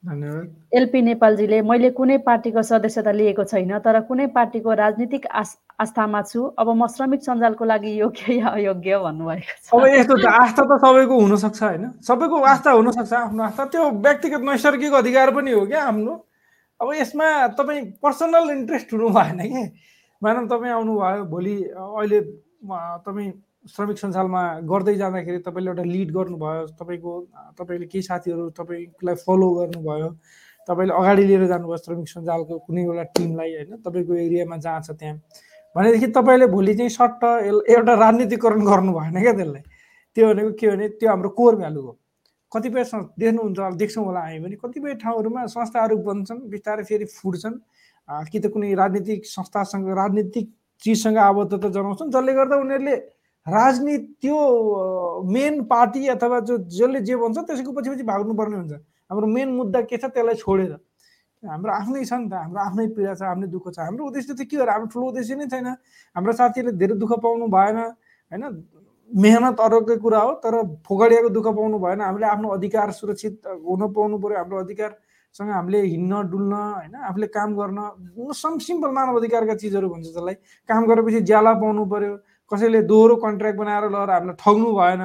LP नेपालजीले मैले कुनै पार्टीको सदस्यता लिएको छैन तर कुनै पार्टीको राजनीतिक आस आस्थामा छु। अब म श्रमिक सञ्जालको लागि योग्य या अयोग्य भन्नुभएको छ? अब यस्तो त आस्था त सबैको हुनसक्छ होइन? सबैको आस्था हुनसक्छ आफ्नो आस्था। त्यो व्यक्तिगत नैसर्गिक अधिकार पनि हो क्या आफ्नो अब यसमा तपाईँ पर्सनल इन्ट्रेस्ट हुनु भएन कि? मानव तपाईँ आउनुभयो भोलि अहिले तपाईँ श्रमिक सञ्जालमा गर्दै जाँदाखेरि तपाईँले एउटा लिड गर्नुभयो तपाईँको तपाईँले केही साथीहरू तपाईँलाई फलो गर्नुभयो तपाईँले अगाडि लिएर जानुभयो श्रमिक सञ्जालको कुनै एउटा टिमलाई होइन? तपाईँको एरियामा जहाँ छ त्यहाँ। भनेदेखि तपाईँले भोलि चाहिँ सट्ट एउटा राजनीतिकरण गर्नु भएन क्या त्यसलाई। त्यो भनेको के भने त्यो हाम्रो कोर भ्यालु हो। कतिपय देख्नुहुन्छ देख्छौँ होला हामी पनि। कतिपय ठाउँहरूमा संस्थाहरू बन्छन् बिस्तारै फेरि फुट्छन्। कि त कुनै राजनीतिक संस्थासँग राजनीतिक चिजसँग आबद्धता जनाउँछन् जसले गर्दा उनीहरूले राजनीति त्यो मेन पार्टी अथवा जो जसले जे भन्छ त्यसको पछि पछि भाग्नुपर्ने हुन्छ। हाम्रो मेन मुद्दा के छ त्यसलाई छोडेर। हाम्रो आफ्नै छ नि त हाम्रो आफ्नै पीडा छ आफ्नै दुःख छ। हाम्रो उद्देश्य त के हो? हाम्रो ठुलो उद्देश्य नै छैन। हाम्रो साथीहरूले धेरै दुःख पाउनु भएन होइन? मेहनत अरूकै कुरा हो तर फोगडियाको दुःख पाउनु भएन। हामीले आफ्नो अधिकार सुरक्षित हुन पाउनु पऱ्यो हाम्रो अधिकारसँग हामीले हिँड्न डुल्न होइन? आफूले काम गर्न सम सिम्पल मानव अधिकारका चिजहरू भन्छ त्यसलाई काम गरेपछि ज्याला पाउनु पऱ्यो कसैले दोहोरो कन्ट्र्याक्ट बनाएर लगेर हामीलाई ठग्नु भएन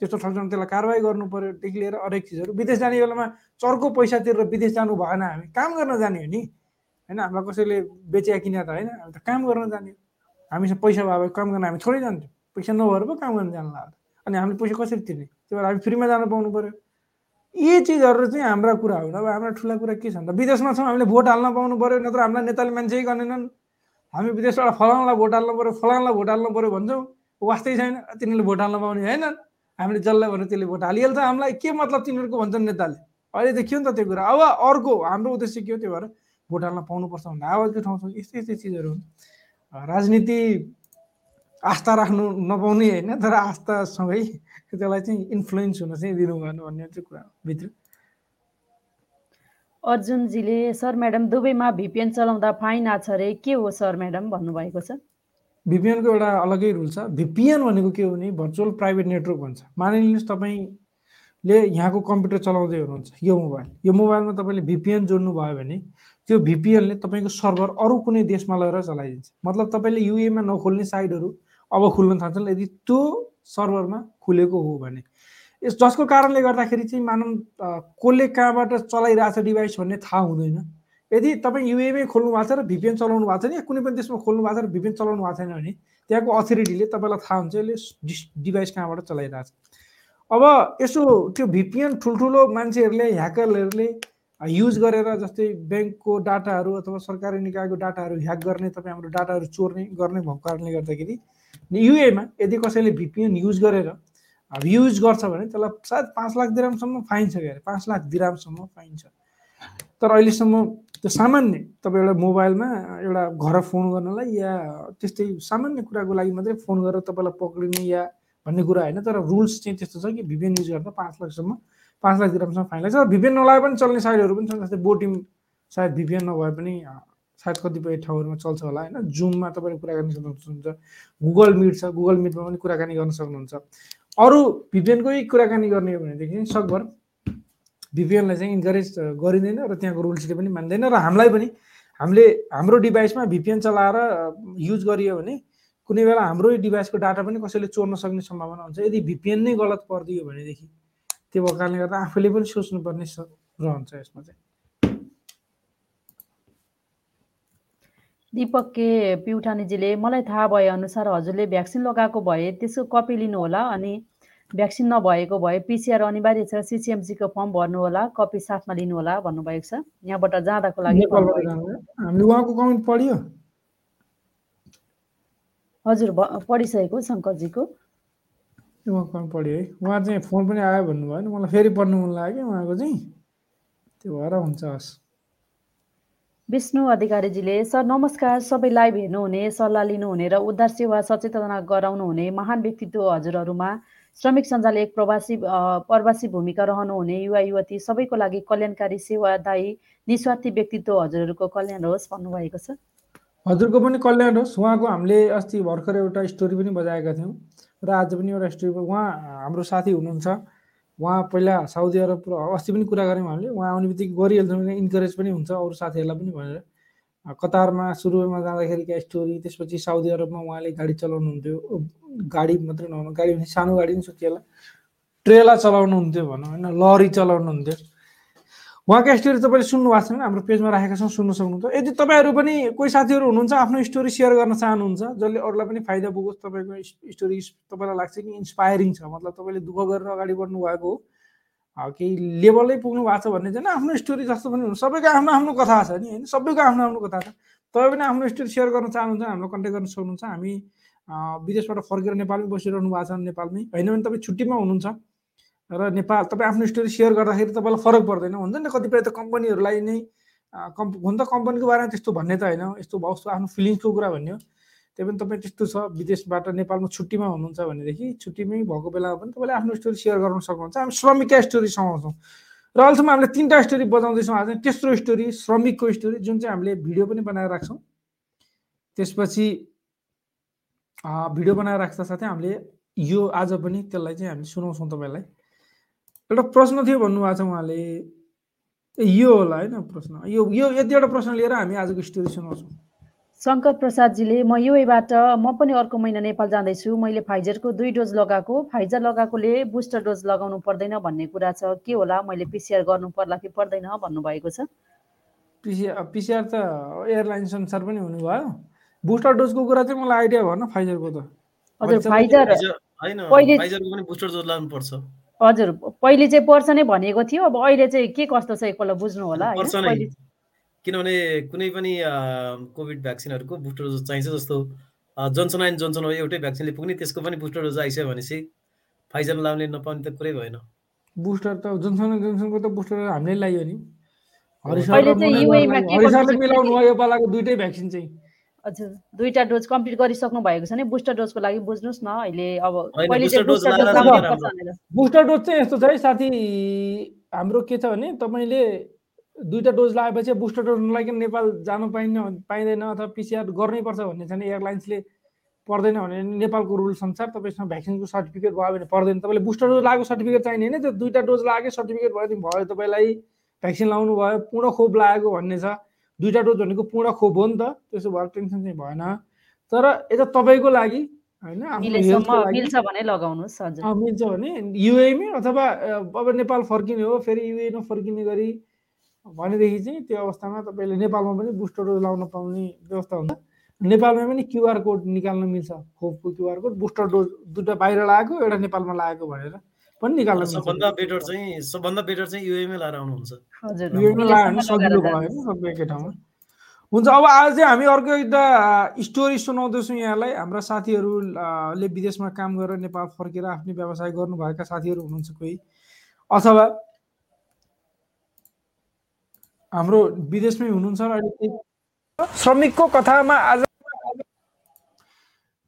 त्यस्तो ठग्छ भने त्यसलाई कारवाही गर्नु पऱ्यो देखि लिएर हरेक चिजहरू। विदेश जाने बेलामा चर्को पैसा तिरेर विदेश जानु भएन हामी काम गर्न जाने हो नि। होइन हामीलाई कसैले बेच्या किने त होइन हामी त काम गर्न जाने। हामीसँग पैसा भने काम गर्न हामी थोरै जान्थ्यौँ। पैसा नभएर पो काम गर्न जानु लाग्यो। अनि हामीले पैसा कसरी तिर्ने? त्यही भएर हामी फ्रीमा जानु पाउनु पऱ्यो यी चिजहरू चाहिँ हाम्रा कुरा हो अब हाम्रा ठुला कुरा के छ भन्दा विदेशमा छौँ हामीले भोट हाल्न पाउनु पऱ्यो नत्र हामीलाई नेताले मान्छे गर्नेनन् हामी विदेशबाट फलानालाई भोट हाल्नु पऱ्यो फलानालाई भोट हाल्नु पऱ्यो भन्छौँ। वास्तै छैन तिनीहरूले भोट हाल्न पाउने होइनन् हामीले जसलाई भने त्यसले भोट हालिहाल्छ। हामीलाई के मतलब तिनीहरूको भन्छन् नेताले? अहिले देखियो नि त त्यो कुरा। अब अर्को हाम्रो उद्देश्य के हो त्यो भएर भोट हाल्न पाउनुपर्छ भन्ने आवाजको ठाउँ छ। यस्तै यस्तै चिजहरू हुन्। राजनीति आस्था राख्नु नपाउने होइन तर आस्थासँगै त्यसलाई चाहिँ इन्फ्लुएन्स हुन चाहिँ दिनु भएन भन्ने चाहिँ कुरा भित्र। अर्जुनजीले सर म्याडम दुबईमा भिपिएन चलाउँदा फाइन आछ अरे के हो सर म्याडम? भन्नुभएको छ। भिपिएनको एउटा अलग्गै रुल छ। भिपिएन भनेको के हो भने भर्चुअल प्राइभेट नेटवर्क भन्छ। मानिलिनुहोस् तपाईँले यहाँको कम्प्युटर चलाउँदै हुनुहुन्छ यो मोबाइल। यो मोबाइलमा तपाईँले भिपिएन जोड्नु भयो भने त्यो भिपिएनले तपाईँको सर्भर अरू कुनै देशमा लगेर चलाइदिन्छ। मतलब तपाईँले युएमा नखोल्ने साइटहरू अब खुल्न थाल्छन्। यदि त्यो सर्भरमा खुलेको हो भने यस जसको कारणले गर्दाखेरि चाहिँ मानव अ, कसले कहाँबाट चलाइरहेछ डिभाइस भन्ने थाहा हुँदैन। यदि तपाईँ युएमै खोल्नु भएको छ र भिपिएन चलाउनु भएको छैन या कुनै पनि देशमा खोल्नु भएको छ र भिपिएन चलाउनु भएको छैन भने त्यहाँको अथोरिटीले तपाईँलाई थाहा हुन्छ यसले डिभाइस कहाँबाट चलाइरहेछ अब यसो त्यो भिपिएन ठुल्ठुलो मान्छेहरूले ह्याकरहरूले युज गरेर जस्तै ब्याङ्कको डाटाहरू अथवा सरकारी निकायको डाटाहरू ह्याक गर्ने तपाईँ हाम्रो डाटाहरू चोर्ने गर्ने भएको कारणले गर्दाखेरि युएमा यदि कसैले भिपिएन युज गरेर युज गर्छ भने त्यसलाई सायद पाँच लाख दिरामसम्म फाइन छ अरे? पाँच लाख दिरामसम्म फाइन तर अहिलेसम्म त्यो सामान्य तपाईँ एउटा मोबाइलमा एउटा घर फोन गर्नलाई या त्यस्तै सामान्य कुराको लागि मात्रै फोन गरेर तपाईँलाई पक्रिने या भन्ने कुरा होइन तर रुल्स चाहिँ त्यस्तो छ कि भिपिएन युज गर्दा पाँच लाखसम्म पाँच लाख दिरामसम्म फाइन लाग्छ र भिपिएन नलागे पनि चल्ने साइडहरू पनि छन् जस्तै बोटिम सायद भिपिएन नभए पनि सायद कतिपय ठाउँहरूमा चल्छ होला होइन। जुममा तपाईँले कुराकानी सक्नुहुन्छ गुगल मिट छ गुगल मिटमा पनि कुराकानी गर्न सक्नुहुन्छ। अरू भिपिएनकै कुराकानी गर्ने हो भनेदेखि सकभर भिपिएनलाई चाहिँ इन्करेज गरिँदैन र त्यहाँको रुल्सले पनि मान्दैन र हामीलाई पनि हामीले हाम्रो डिभाइसमा भिपिएन चलाएर युज गरियो भने कुनै बेला हाम्रो डिभाइसको डाटा पनि कसैले चोर्न सक्ने सम्भावना हुन्छ। यदि भिपिएन नै गलत परिदियो भनेदेखि त्यो भएको कारणले गर्दा आफूले पनि सोच्नुपर्ने रहन्छ यसमा चाहिँ। दीपक के पिउठानीजीले मलाई थाहा भए अनुसार हजुरले भ्याक्सिन लगाएको भए त्यसको कपी लिनुहोला अनि भ्याक्सिन नभएको भए पिसिआर अनिवार्य छ सिसिएमसीको फर्म भर्नुहोला कपी साथमा लिनुहोला भन्नुभएको छ। यहाँबाट जाँदाको लागि हामीले उहाँको कमेन्ट पढियो? हजुर पढिसकेको शङ्करजीको। उहाँको पढ्यो है। उहाँ चाहिँ फोन पनि आयो भन्नुभयो नि मलाई फेरि पढ्नु मन लाग्यो उहाँको चाहिँ। त्यो भएर हुन्छ हस्। विष्णु अधिकारीजीले सर नमस्कार। सबै लाइभ हेर्नुहुने सल्लाह लिनुहुने र उद्धार सेवा सचेतना गराउनुहुने महान व्यक्तित्व हजुरहरूमा श्रमिक सञ्जाल एक प्रवासी प्रवासी भूमिका रहनुहुने युवा युवती सबैको लागि कल्याणकारी सेवादायी निस्वार्थी व्यक्तित्व हजुरहरूको कल्याण होस् भन्नुभएको छ। हजुरको पनि कल्याण होस्। उहाँको हामीले अस्ति भर्खर एउटा स्टोरी पनि बजाएका थियौँ र आज पनि एउटा स्टोरी उहाँ हाम्रो साथी हुनुहुन्छ। उहाँ पहिला साउदी अरब अस्ति पनि कुरा गऱ्यौँ हामीले। उहाँ आउने बित्तिकै गरिहाल्छौँ भने इन्करेज पनि हुन्छ अरू साथीहरूलाई पनि भनेर। कतारमा सुरुमा जाँदाखेरिका स्टोरी त्यसपछि साउदी अरबमा उहाँले गाडी चलाउनुहुन्थ्यो। अ, गाडी मात्रै नहुनु गाडी भने सानो गाडी पनि सोचिएला ट्रेला चलाउनुहुन्थ्यो भनौँ होइन लरी चलाउनुहुन्थ्यो। उहाँको स्टोरी तपाईँले सुन्नु भएको छैन हाम्रो पेजमा राखेका छौँ सुन्नु सक्नुहुन्छ। यदि तपाईँहरू पनि कोही साथीहरू हुनुहुन्छ आफ्नो स्टोरी सेयर गर्न चाहनुहुन्छ जसले अरूलाई पनि फाइदा पुगोस् तपाईँको स्टोरी तपाईँलाई लाग्छ कि इन्सपायरिङ छ मतलब तपाईँले दुःख गरेर अगाडि बढ्नु भएको हो केही लेभलै पुग्नु भएको छ भन्ने चाहिँ आफ्नो स्टोरी जस्तो पनि हुन्छ सबैको आफ्नो आफ्नो कथा छ नि होइन? सबैको आफ्नो आफ्नो कथा छ। तपाईँ पनि आफ्नो स्टोरी सेयर गर्न चाहनुहुन्छ हामीलाई कन्ट्याक्ट गर्न सक्नुहुन्छ हामी विदेशबाट फर्केर नेपालमै बसिरहनु भएको छ नेपालमै। होइन भने तपाईँ छुट्टीमा हुनुहुन्छ। र नेपाल तपाईँ आफ्नो स्टोरी सेयर गर्दाखेरि तपाईँलाई फरक पर्दैन। हुन्छ नि कतिपय त कम्पनीहरूलाई नै कम्प हुन त कम्पनीको बारेमा त्यस्तो भन्ने त होइन। यस्तो भयो उस्तो आफ्नो फिलिङ्सको कुरा भन्ने हो। त्यही पनि तपाईँ त्यस्तो छ विदेशबाट नेपालमा छुट्टीमा हुनुहुन्छ भनेदेखि छुट्टीमै भएको बेलामा पनि तपाईँले आफ्नो स्टोरी सेयर गर्न सक्नुहुन्छ। हामी श्रमिकका स्टोरी समाउँछौँ। र अहिलेसम्म हामीले तिनवटा स्टोरी बजाउँदैछौँ। आज तेस्रो स्टोरी श्रमिकको स्टोरी जुन चाहिँ हामीले भिडियो पनि बनाएर राख्छौँ। त्यसपछि भिडियो बनाएर राख्दा साथै हामीले यो आज पनि त्यसलाई चाहिँ हामीले सुनाउँछौँ तपाईँलाई। एउटा प्रश्न थियो भन्नुभएको छ उहाँले। यो होला होइन प्रश्न। यो यो यतिवटा प्रश्न लिएर हामी आजको स्टोरी सुनाउँछौँ। शङ्कर प्रसादजीले म युएबाट म पनि अर्को महिना नेपाल जाँदैछु। मैले फाइजरको दुई डोज लगाएको। फाइजर लगाएकोले बुस्टर डोज लगाउनु पर्दैन भन्ने कुरा छ। के होला? मैले पिसिआर गर्नु पर्ला कि पर्दैन भन्नुभएको छ। पिसिआर पिसिआर त एयरलाइन्स अनुसार पनि हुनुभयो। बुस्टर डोजको कुरा चाहिँ मलाई आइडिया भएन फाइजरको त। हजुर फाइजर हजुर पहिले चाहिँ पर्छ नै भनेको थियो अब अहिले चाहिँ के कस्तो छ एकपल्ट बुझ्नु होला किनभने कुनै पनि कोभिड भ्याक्सिनहरूको बुस्टर डोज चाहिन्छ जस्तो जोन्सन एन्ड जोन्सन हो एउटै भ्याक्सिनले पुग्ने त्यसको पनि बुस्टर डोज आइसक्यो भनेपछि फाइजर लाउने नपाउने त कुरै भएन। बुस्टर त जोन्सन एन्ड जोन्सनको त बुस्टर हामीले लगाइयो नि। हरि अहिले सर र चाहिँ मोना UAE मा सरलाई- के हरि सरले कस्तो छ मिलाउनु भयो यो पालाको दुइटै भ्याक्सिन चाहिँ। हजुर दुईटा डोज कम्प्लिट गरिसक्नु भएको छ नि बुस्टर डोजको लागि बुझ्नुहोस् न अहिले अब बुस्टर डोज चाहिँ यस्तो छ है साथी हाम्रो के छ भने तपाईँले दुईवटा डोज लगाएपछि बुस्टर डोज नलागिकन नेपाल जानु पाइन्न पाइँदैन अथवा पिसिआर गर्नै पर्छ भन्ने छैन एयरलाइन्सले पर्दैन भने नेपालको रुल्स अनुसार तपाईँसँग भ्याक्सिनको सर्टिफिकेट भयो भने पर्दैन। तपाईँले बुस्टर डोज लागेको सर्टिफिकेट चाहिने होइन त्यो दुईवटा डोज लागेको सर्टिफिकेट भयो भने भयो तपाईँलाई भ्याक्सिन लाउनु भयो पूर्ण खोप लागेको भन्ने छ। दुईवटा डोज भनेको पूर्ण खोप हो नि त त्यसो भएर टेन्सन चाहिँ भएन। तर यता तपाईँको लागि होइन मिल्छ भने लगाउनुहोस् मिल्छ भने युएमै अथवा अब नेपाल फर्किने हो फेरि युए नफर्किने गरी भनेदेखि चाहिँ त्यो अवस्थामा तपाईँले नेपालमा पनि बुस्टर डोज लाउन पाउने व्यवस्था हुन्छ। नेपालमा पनि क्युआर कोड निकाल्न मिल्छ खोपको क्युआर कोड बुस्टर डोज दुइटा बाहिर लागेको एउटा नेपालमा लागेको भनेर। पनि निकाल्न सबभन्दा बेटर चाहिँ सबभन्दा बेटर चाहिँ युएमै लाएर आउनुहुन्छ। हजुर। युएमा लाग्यो भने मिलेसम्म सजिलो भयो सबै एकै ठाउँमा हुन्छ अब आज चाहिँ हामी अर्को एउटा स्टोरी सुनाउँदैछौँ यहाँलाई। हाम्रा साथीहरू अ, ले विदेशमा काम गरेर नेपाल फर्केर आफ्नै व्यवसाय गर्नुभएका साथीहरू हुनुहुन्छ कोही। अथवा हाम्रो विदेशमै हुनुहुन्छ र अहिले श्रमिकको कथामा आज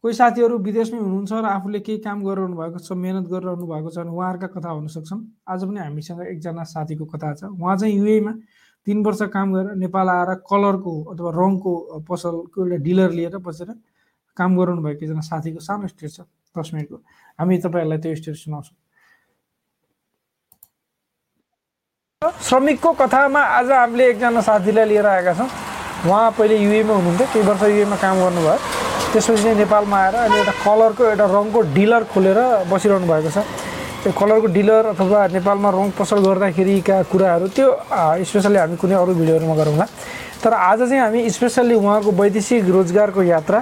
कोही साथीहरू विदेशमै हुनुहुन्छ र आफूले केही काम गरिरहनु भएको छ मिहिनेत गरिरहनु भएको छ भने उहाँहरूका कथा हुन सक्छन्। आज पनि हामीसँग एकजना साथीको कथा छ। उहाँ चाहिँ युएमा तिन वर्ष काम गरेर नेपाल आएर कलरको अथवा रङको पसलको एउटा डिलर लिएर बसेर काम गराउनु भएको एकजना साथीको सानो स्टोरी छ दस मिनटको। हामी तपाईँहरूलाई त्यो स्टोरी सुनाउँछौँ। श्रमिकको कथामा आज हामीले एकजना साथीलाई लिएर आएका छौँ। उहाँ पहिले युएमा हुनुहुन्थ्यो केही वर्ष युएमा काम गर्नुभयो। त्यसपछि चाहिँ नेपालमा आएर अहिले एउटा कलरको एउटा रङको डिलर खोलेर बसिरहनु भएको छ। त्यो कलरको डिलर अथवा नेपालमा रङ पसल गर्दाखेरिका कुराहरू त्यो स्पेसल्ली हामी कुनै अरू भिडियोहरूमा गरौँला। तर आज चाहिँ हामी स्पेसल्ली उहाँको वैदेशिक रोजगारको यात्रा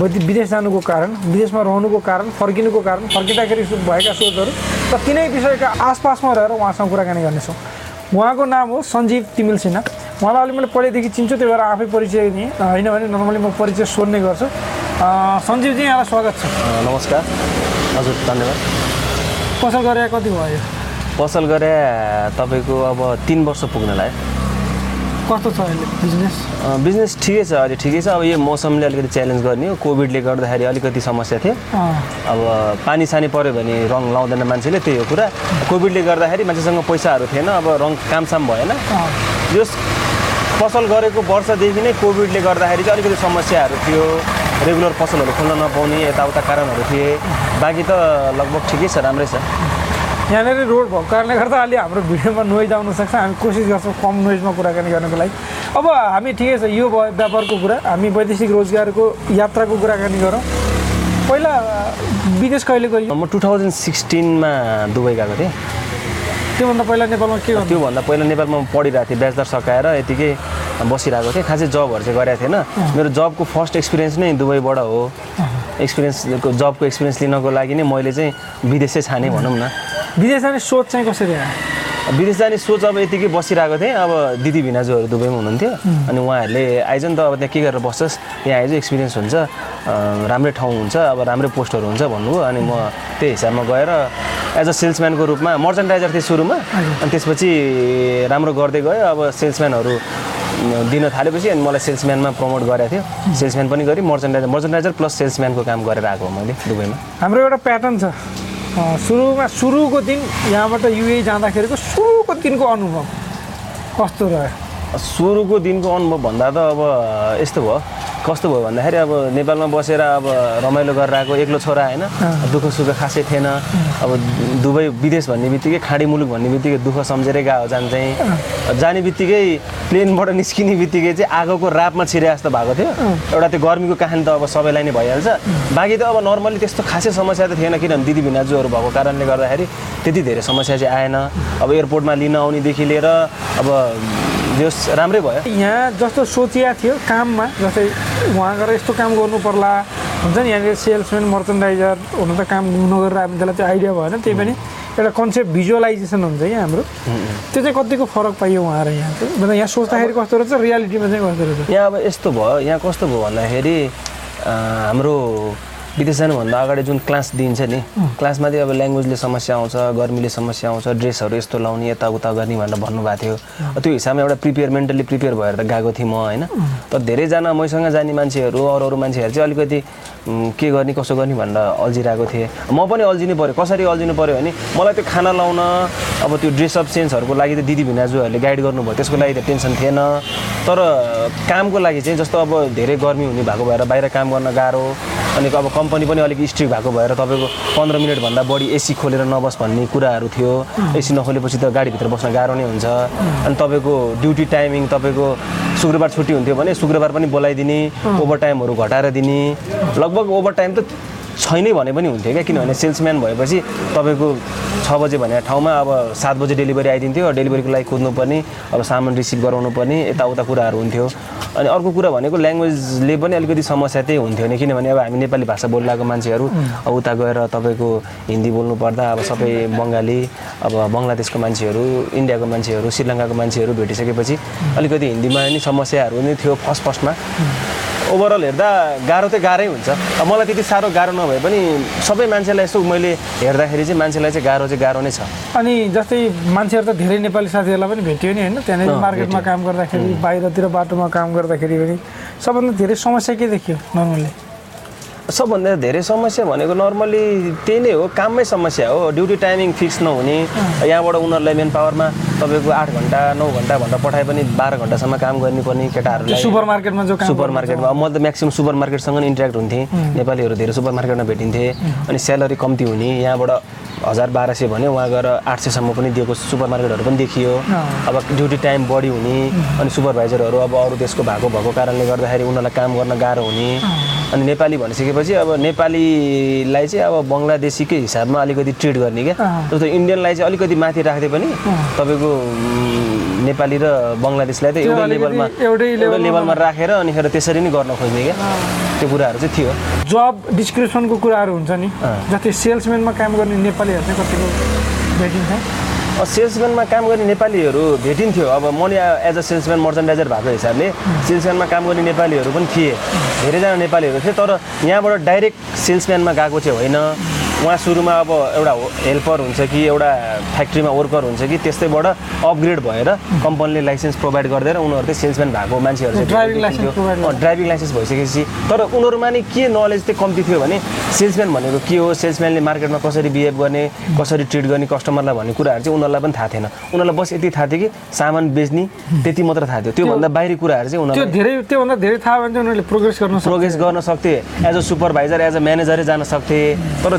वैदे विदेश जानुको कारण विदेशमा रहनुको कारण फर्किनुको कारण फर्किँदाखेरि भएका सोचहरू र तिनै विषयका आसपासमा रहेर उहाँसँग कुराकानी गर्नेछौँ। उहाँको नाम हो सञ्जीव तिमिल सिन्हा। उहाँलाई अलिक मैले पहिल्यैदेखि चिन्छु त्यही भएर आफै परिचय दिएँ। होइन भने नर्मली म परिचय सोध्ने गर्छु। सञ्जीवजी यहाँलाई स्वागत छ नमस्कार हजुर धन्यवाद पसल गरेर कति भयो पसल गरे तपाईँको अब तिन वर्ष पुग्न लाग्यो कस्तो छ अहिले बिजनेस बिजनेस ठिकै छ अहिले ठिकै छ अब यो मौसमले अलिकति च्यालेन्ज गर्ने हो कोभिडले गर्दाखेरि अलिकति समस्या थियो अब पानी सानी पऱ्यो भने रङ लाउँदैन मान्छेले त्यही हो कुरा कोभिडले गर्दाखेरि मान्छेसँग पैसाहरू थिएन अब रङ कामसाम भएन अँ, यो पसल गरेको वर्षदेखि नै कोभिडले गर्दाखेरि चाहिँ अलिकति समस्याहरू थियो रेगुलर पसलहरू खोल्न नपाउने यताउता कारणहरू थिए। बाँकी त लगभग ठिकै छ राम्रै छ। यहाँनिर रोड भएको कारणले गर्दा अलि हाम्रो भिडियोमा नोइज आउन सक्छ। हामी कोसिस गर्छौँ कम नोइजमा कुराकानी गर्नको लागि। अब हामी ठिकै छ यो व्यापारको कुरा। हामी वैदेशिक रोजगारको यात्राको कुराकानी गरौँ। पहिला विदेश कहिले गयो? म टु थाउजन्ड सिक्सटिनमा दुबई गएको थिएँ। त्योभन्दा पहिला नेपालमा के त्योभन्दा पहिला नेपालमा म पढिरहेको थिएँ ब्याचलर सकाएर यतिकै बसिरहेको थिएँ। खासै जबहरू चाहिँ गरेको थिएन। मेरो जबको फर्स्ट एक्सपिरियन्स नै दुबईबाट हो। एक्सपिरियन्सको जबको एक्सपिरियन्स लिनको लागि नै मैले चाहिँ विदेशै छाने भनौँ न। विदेश जाने सोच चाहिँ कसरी आयो? विदेश जाने सोच अब यतिकै बसिरहेको थिएँ। अब दिदी भिनाजुहरू दुबईमा हुनुहुन्थ्यो। अनि उहाँहरूले आइज नि त अब त्यहाँ के गरेर बस्छस्? यहाँ आइज एक्सपिरियन्स हुन्छ। राम्रै ठाउँ हुन्छ अब राम्रै पोस्टहरू हुन्छ भन्नुभयो अनि म त्यही हिसाबमा गएर एज अ सेल्सम्यानको रूपमा मर्चेन्डाइजर थिएँ सुरुमा। अनि त्यसपछि राम्रो गर्दै गयो। अब सेल्सम्यानहरू दिन थालेपछि अनि मलाई सेल्सम्यानमा प्रमोट गरेको थियो। सेल्सम्यान पनि गरेँ मर्चेन्डाइजर मर्चेन्डाइजर प्लस सेल्सम्यानको काम गरेर आएको हो मैले दुबईमा हाम्रो एउटा प्याटर्न छ। सुरुमा सुरुको दिन यहाँबाट युए जाँदाखेरिको सुरुको दिनको अनुभव कस्तो रह्यो सुरुको दिनको अनुभव भन्दा त अब यस्तो भयो कस्तो भयो भन्दाखेरि अब नेपालमा बसेर अब रमाइलो गरेर आएको एक्लो छोरा होइन दुःख सुख खासै थिएन। अब दुबई विदेश भन्ने बित्तिकै खाडी मुलुक भन्ने बित्तिकै दुःख सम्झेरै गएको जान चाहिँ। जाने बित्तिकै प्लेनबाट निस्किने बित्तिकै चाहिँ आगोको रापमा छिरे जस्तो भएको थियो। एउटा त्यो गर्मीको कहानी त अब सबैलाई नै भइहाल्छ। बाँकी त अब नर्मली त्यस्तो खासै समस्या त थिएन किनभने दिदी भिनाजुहरू भएको कारणले गर्दाखेरि त्यति धेरै समस्या चाहिँ आएन। अब एयरपोर्टमा लिन आउनेदेखि लिएर अब जो राम्रै भयो। यहाँ जस्तो सोचिया थियो काममा जस्तै उहाँ गएर यस्तो काम गर्नु पर्ला। हुन्छ नि यहाँनिर सेल्सम्यान मर्चेन्डाइजर हुनु त काम नगरेर हामी त्यसलाई त्यो आइडिया भएन। त्यही पनि एउटा कन्सेप्ट भिजुअलाइजेसन हुन्छ यहाँ हाम्रो। त्यो चाहिँ कतिको फरक पाइयो उहाँ र यहाँ चाहिँ मतलब यहाँ सोच्दाखेरि कस्तो रहेछ रियालिटीमा चाहिँ कस्तो रहेछ? यहाँ अब यस्तो भयो यहाँ कस्तो भयो भन्दाखेरि हाम्रो विदेश जानुभन्दा अगाडि जुन क्लास दिन्छ नि क्लासमा चाहिँ अब ल्याङ्ग्वेजले समस्या आउँछ गर्मीले समस्या आउँछ ड्रेसहरू यस्तो लाउने यताउता गर्ने भनेर भन्नुभएको थियो। त्यो हिसाबमा एउटा प्रिपेयर मेन्टली प्रिपेयर भएर त गएको थिएँ म होइन। तर धेरैजना मैसँग जाने मान्छेहरू अरू अरू मान्छेहरू चाहिँ अलिकति के गर्ने कसो गर्ने भनेर अल्झिरहेको थिएँ। म पनि अल्झिनु पऱ्यो कसरी अल्झिनु पऱ्यो भने मलाई त्यो खाना लाउन अब त्यो ड्रेसअप सेन्सहरूको लागि त दिदी भिनाजुहरूले गाइड गर्नुभयो। त्यसको लागि त टेन्सन थिएन। तर कामको लागि चाहिँ जस्तो अब धेरै गर्मी हुने भएको भएर बाहिर काम गर्न गाह्रो। अनि अब कम्पनी पनि अलिक स्ट्रिक्ट भएको भएर तपाईँको पन्ध्र मिनटभन्दा बढी एसी खोलेर नबस भन्ने कुराहरू थियो। एसी नखोलेपछि त गाडीभित्र बस्न गाह्रो नै हुन्छ। अनि तपाईँको ड्युटी टाइमिङ तपाईँको शुक्रबार छुट्टी हुन्थ्यो भने शुक्रबार पनि बोलाइदिने ओभर टाइमहरू घटाएर दिने। लगभग ओभर टाइम त छैनै भने पनि हुन्थ्यो क्या किनभने सेल्सम्यान भएपछि तपाईँको छ बजे भने ठाउँमा अब सात बजे डेलिभरी आइदिन्थ्यो डेलिभरीको लागि कुद्नुपर्ने अब सामान रिसिभ गराउनु पर्ने यताउता कुराहरू हुन्थ्यो। अनि अर्को कुरा भनेको ल्याङ्ग्वेजले पनि अलिकति समस्या त्यही हुन्थ्यो नि किनभने अब हामी नेपाली भाषा बोलिरहेको मान्छेहरू अब उता गएर तपाईँको हिन्दी बोल्नु पर्दा अब सबै बङ्गाली अब बङ्गलादेशको मान्छेहरू इन्डियाको मान्छेहरू श्रीलङ्काको मान्छेहरू भेटिसकेपछि अलिकति हिन्दीमा नि समस्याहरू नै थियो फर्स्ट फर्स्टमा। ओभरअल हेर्दा गाह्रो चाहिँ गाह्रै हुन्छ। मलाई त्यति साह्रो गाह्रो नभए पनि सबै मान्छेलाई यसो मैले हेर्दाखेरि चाहिँ मान्छेलाई चाहिँ गाह्रो चाहिँ गाह्रो नै छ। अनि जस्तै मान्छेहरू त धेरै नेपाली साथीहरूलाई पनि भेट्यो नि होइन? त्यहाँनिर मार्केटमा काम गर्दाखेरि बाहिरतिर बाटोमा काम गर्दाखेरि पनि सबभन्दा धेरै समस्या के देखियो नर्मली? सबभन्दा धेरै समस्या भनेको नर्मली त्यही नै हो काममै समस्या हो। ड्युटी टाइमिङ फिक्स नहुने यहाँबाट उनीहरूलाई मेन पावरमा तपाईँको आठ घन्टा नौ घन्टा भनेर पठाए पनि बाह्र घन्टासम्म काम गर्नुपर्ने केटाहरूलाई सुपर मार्केटमा जो सुपर मार्केटमा म त म्याक्सिमम् सुपर मार्केटसँग नै इन्ट्रेक्ट हुन्थेँ। नेपालीहरू धेरै सुपर मार्केटमा भेटिन्थे अनि स्यालेरी कम्ती हुने यहाँबाट हजार बाह्र सय भने उहाँ गएर आठ सयसम्म पनि दिएको सुपर मार्केटहरू पनि देखियो। अब ड्युटी टाइम बढी हुने अनि सुपरभाइजरहरू अब अरू देशको भएको भएको कारणले गर्दाखेरि उनीहरूलाई काम गर्न गाह्रो हुने। अनि नेपाली भनिसकेपछि अब नेपालीलाई चाहिँ अब बङ्गलादेशीकै हिसाबमा अलिकति ट्रिट गर्ने क्या। जस्तो इन्डियनलाई चाहिँ अलिकति माथि राख्दै पनि तपाईँको नेपाली र बङ्गलादेशलाई त एउटै लेभलमा एउटै लेभलमा राखेर अनिखेर त्यसरी नै गर्न खोज्ने क्या। त्यो कुराहरू चाहिँ थियो। जब डिस्क्रिप्सनको कुराहरू हुन्छ नि जति सेल्सम्यानमा काम गर्ने नेपालीहरू चाहिँ कतिको भेटिन्छ? सेल्सम्यानमा काम गर्ने नेपालीहरू भेटिन्थ्यो। अब म नि एज अ सेल्सम्यान मर्चन्डाइजर भएको हिसाबले सेल्सम्यानमा काम गर्ने नेपालीहरू पनि थिए। धेरैजना नेपालीहरू थिए तर यहाँबाट डाइरेक्ट सेल्सम्यानमा गएको चाहिँ होइन। उहाँ सुरुमा अब एउटा हेल्पर हुन्छ कि एउटा फ्याक्ट्रीमा वर्कर हुन्छ कि त्यस्तैबाट अपग्रेड भएर कम्पनीले लाइसेन्स प्रोभाइड गरिदिएर उनीहरू चाहिँ सेल्सम्यान भएको मान्छेहरू चाहिँ ड्राइभिङ। लाइसेन्स भइसकेपछि। तर उनीहरूमा नि के नलेज चाहिँ कम्ती थियो भने सेल्सम्यान भनेको के हो? सेल्सम्यानले मार्केटमा कसरी बिहेभ गर्ने कसरी ट्रिट गर्ने कस्टमरलाई भन्ने कुराहरू चाहिँ उनीहरूलाई पनि थाहा थिएन। उनीहरूलाई बस यति थाहा थियो कि सामान बेच्ने त्यति मात्र थाहा थियो। त्योभन्दा बाहिरी कुराहरू चाहिँ त्यो उनीहरूले धेरै त्योभन्दा धेरै थाहा भयो भने उनीहरूले प्रोग्रेस गर्न प्रोग्रेस गर्न सक्थे। As a supervisor as a म्यानेजरै जान सक्थे। तर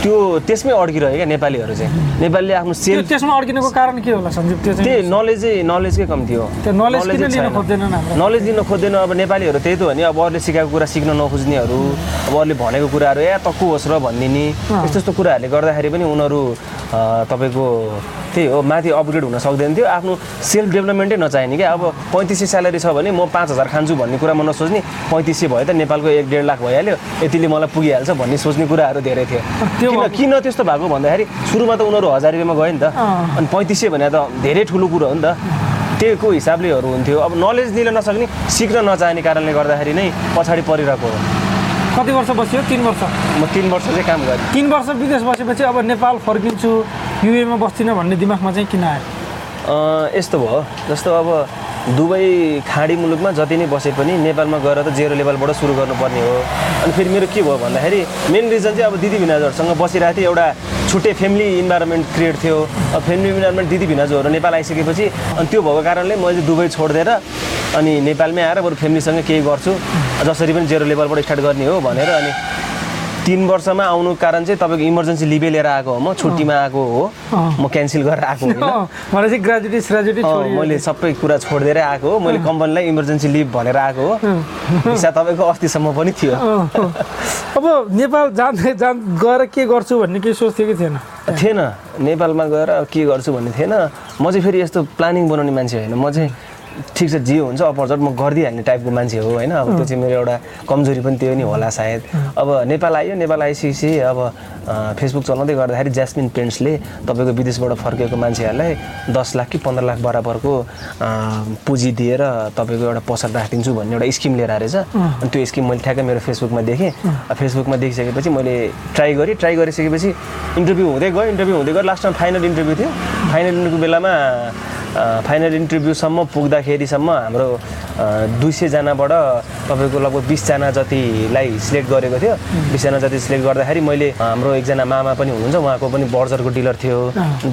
त्यो त्यसमै अड्किरह्यो क्या नेपालीहरू चाहिँ। नेपालीले आफ्नो त्यो सेल त्यसमा अड्किनुको कारण के होला सञ्जीव? त्यो चाहिँ त्यही नलेजै नलेजकै कम्ती हो नलेज लिन खोज्दैन। अब नेपालीहरू त्यही त हो नि। अब अरूले सिकाएको कुरा सिक्न नखोज्नेहरू अब अरूले भनेको कुराहरू ए तक्कु होस् र भनिदिने यस्तो यस्तो कुराहरूले गर्दाखेरि पनि उनीहरू तपाईँको त्यही हो माथि अपग्रेड हुन सक्दैन थियो। आफ्नो सेल्फ डेभलपमेन्टै नचाहिने क्या। अब पैँतिस सय स्यालेरी छ भने म पाँच हजार खान्छु भन्ने कुरा म नसोच्ने। पैँतिस सय भयो त नेपालको एक डेढ लाख भइहाल्यो। यतिले मलाई पुगिहाल्छ भन्ने सोच्ने कुराहरू धेरै थियो। त्यो किन किन त्यस्तो भएको भन्दाखेरि सुरुमा त उनीहरू हजार रुपियाँमा गयो नि त। अनि पैँतिस सय भने त धेरै ठुलो कुरो हो नि त। त्यहीको हिसाबलेहरू हुन्थ्यो। अब नलेज दिन नसक्ने सिक्न नचाहने कारणले गर्दाखेरि नै पछाडि परिरहेको हो। कति वर्ष बस्यो? तिन वर्ष। म तिन वर्ष चाहिँ काम गरेँ। तिन वर्ष विदेश बसेपछि अब नेपाल फर्किन्छु युएमा बस्दिनँ भन्ने दिमागमा चाहिँ किन आयो? यस्तो भयो। जस्तो अब दुबई खाडी मुलुकमा जति नै बसे पनि नेपालमा गएर त जेरो लेभलबाट सुरु गर्नुपर्ने हो। अनि फेरि मेरो के भयो भन्दाखेरि मेन रिजन चाहिँ अब दिदी भिनाजुहरूसँग बसिरहेको थिएँ एउटा छुट्टै फ्यामिली इन्भाइरोमेन्ट क्रिएट थियो। अब फ्यामिली इन्भाइरोमेन्ट दिदी भिनाजुहरू नेपाल आइसकेपछि अनि त्यो भएको कारणले मैले दुबई छोडिदिएर अनि नेपालमै आएर बरु फ्यामिलीसँग केही गर्छु जसरी पनि जेरो लेभलबाट स्टार्ट गर्ने हो भनेर अनि तिन वर्षमा आउनु कारण चाहिँ तपाईँको इमर्जेन्सी लिभै लिएर आएको हो। म छुट्टीमा आएको हो। म क्यान्सल गरेर आएको होइन? मैले सबै कुरा छोडिदिएरै आएको हो। मैले कम्पनीलाई इमर्जेन्सी लिभ भनेर आएको हो। भिसा तपाईँको अस्तिसम्म पनि थियो। अब नेपाल जाँदै जान गएर के गर्छु भन्ने केही सोच थियो कि थिएन? थिएन। नेपालमा गएर के गर्छु भन्ने थिएन। म चाहिँ फेरि यस्तो प्लानिङ बनाउने मान्छे होइन। म चाहिँ ठिक छ जे हुन्छ अपर्चट म गरिदिइहाल्ने टाइपको मान्छे हो होइन? अब त्यो चाहिँ मेरो एउटा कमजोरी पनि त्यो नि होला सायद। अब नेपाल आयो नेपाल आइसकेपछि अब फेसबुक चलाउँदै गर्दाखेरि ज्यास्मिन पेन्ट्सले तपाईँको विदेशबाट फर्केको मान्छेहरूलाई दस लाख कि पन्ध्र लाख बराबरको पुँजी दिएर तपाईँको एउटा पसल राखिदिन्छु भन्ने एउटा स्किम लिएर आएछ अनि त्यो स्किम मैले ठ्याक्कै मेरो फेसबुकमा देखेँ। फेसबुकमा देखिसकेपछि मैले ट्राई गरेँ। ट्राई गरिसकेपछि इन्टरभ्यू हुँदै गयो। इन्टरभ्यू हुँदै गयो। लास्टमा फाइनल इन्टरभ्यू थियो। फाइनल इन्टरभ्यू बेलामा फाइनल इन्टरभ्यूसम्म पुग्दाखेरिसम्म हाम्रो दुई सयजनाबाट तपाईँको लगभग बिसजना जतिलाई सिलेक्ट गरेको थियो बिसजना जति सिलेक्ट गर्दाखेरि मैले हाम्रो एकजना मामा पनि हुनुहुन्छ उहाँको पनि बर्जरको डिलर थियो।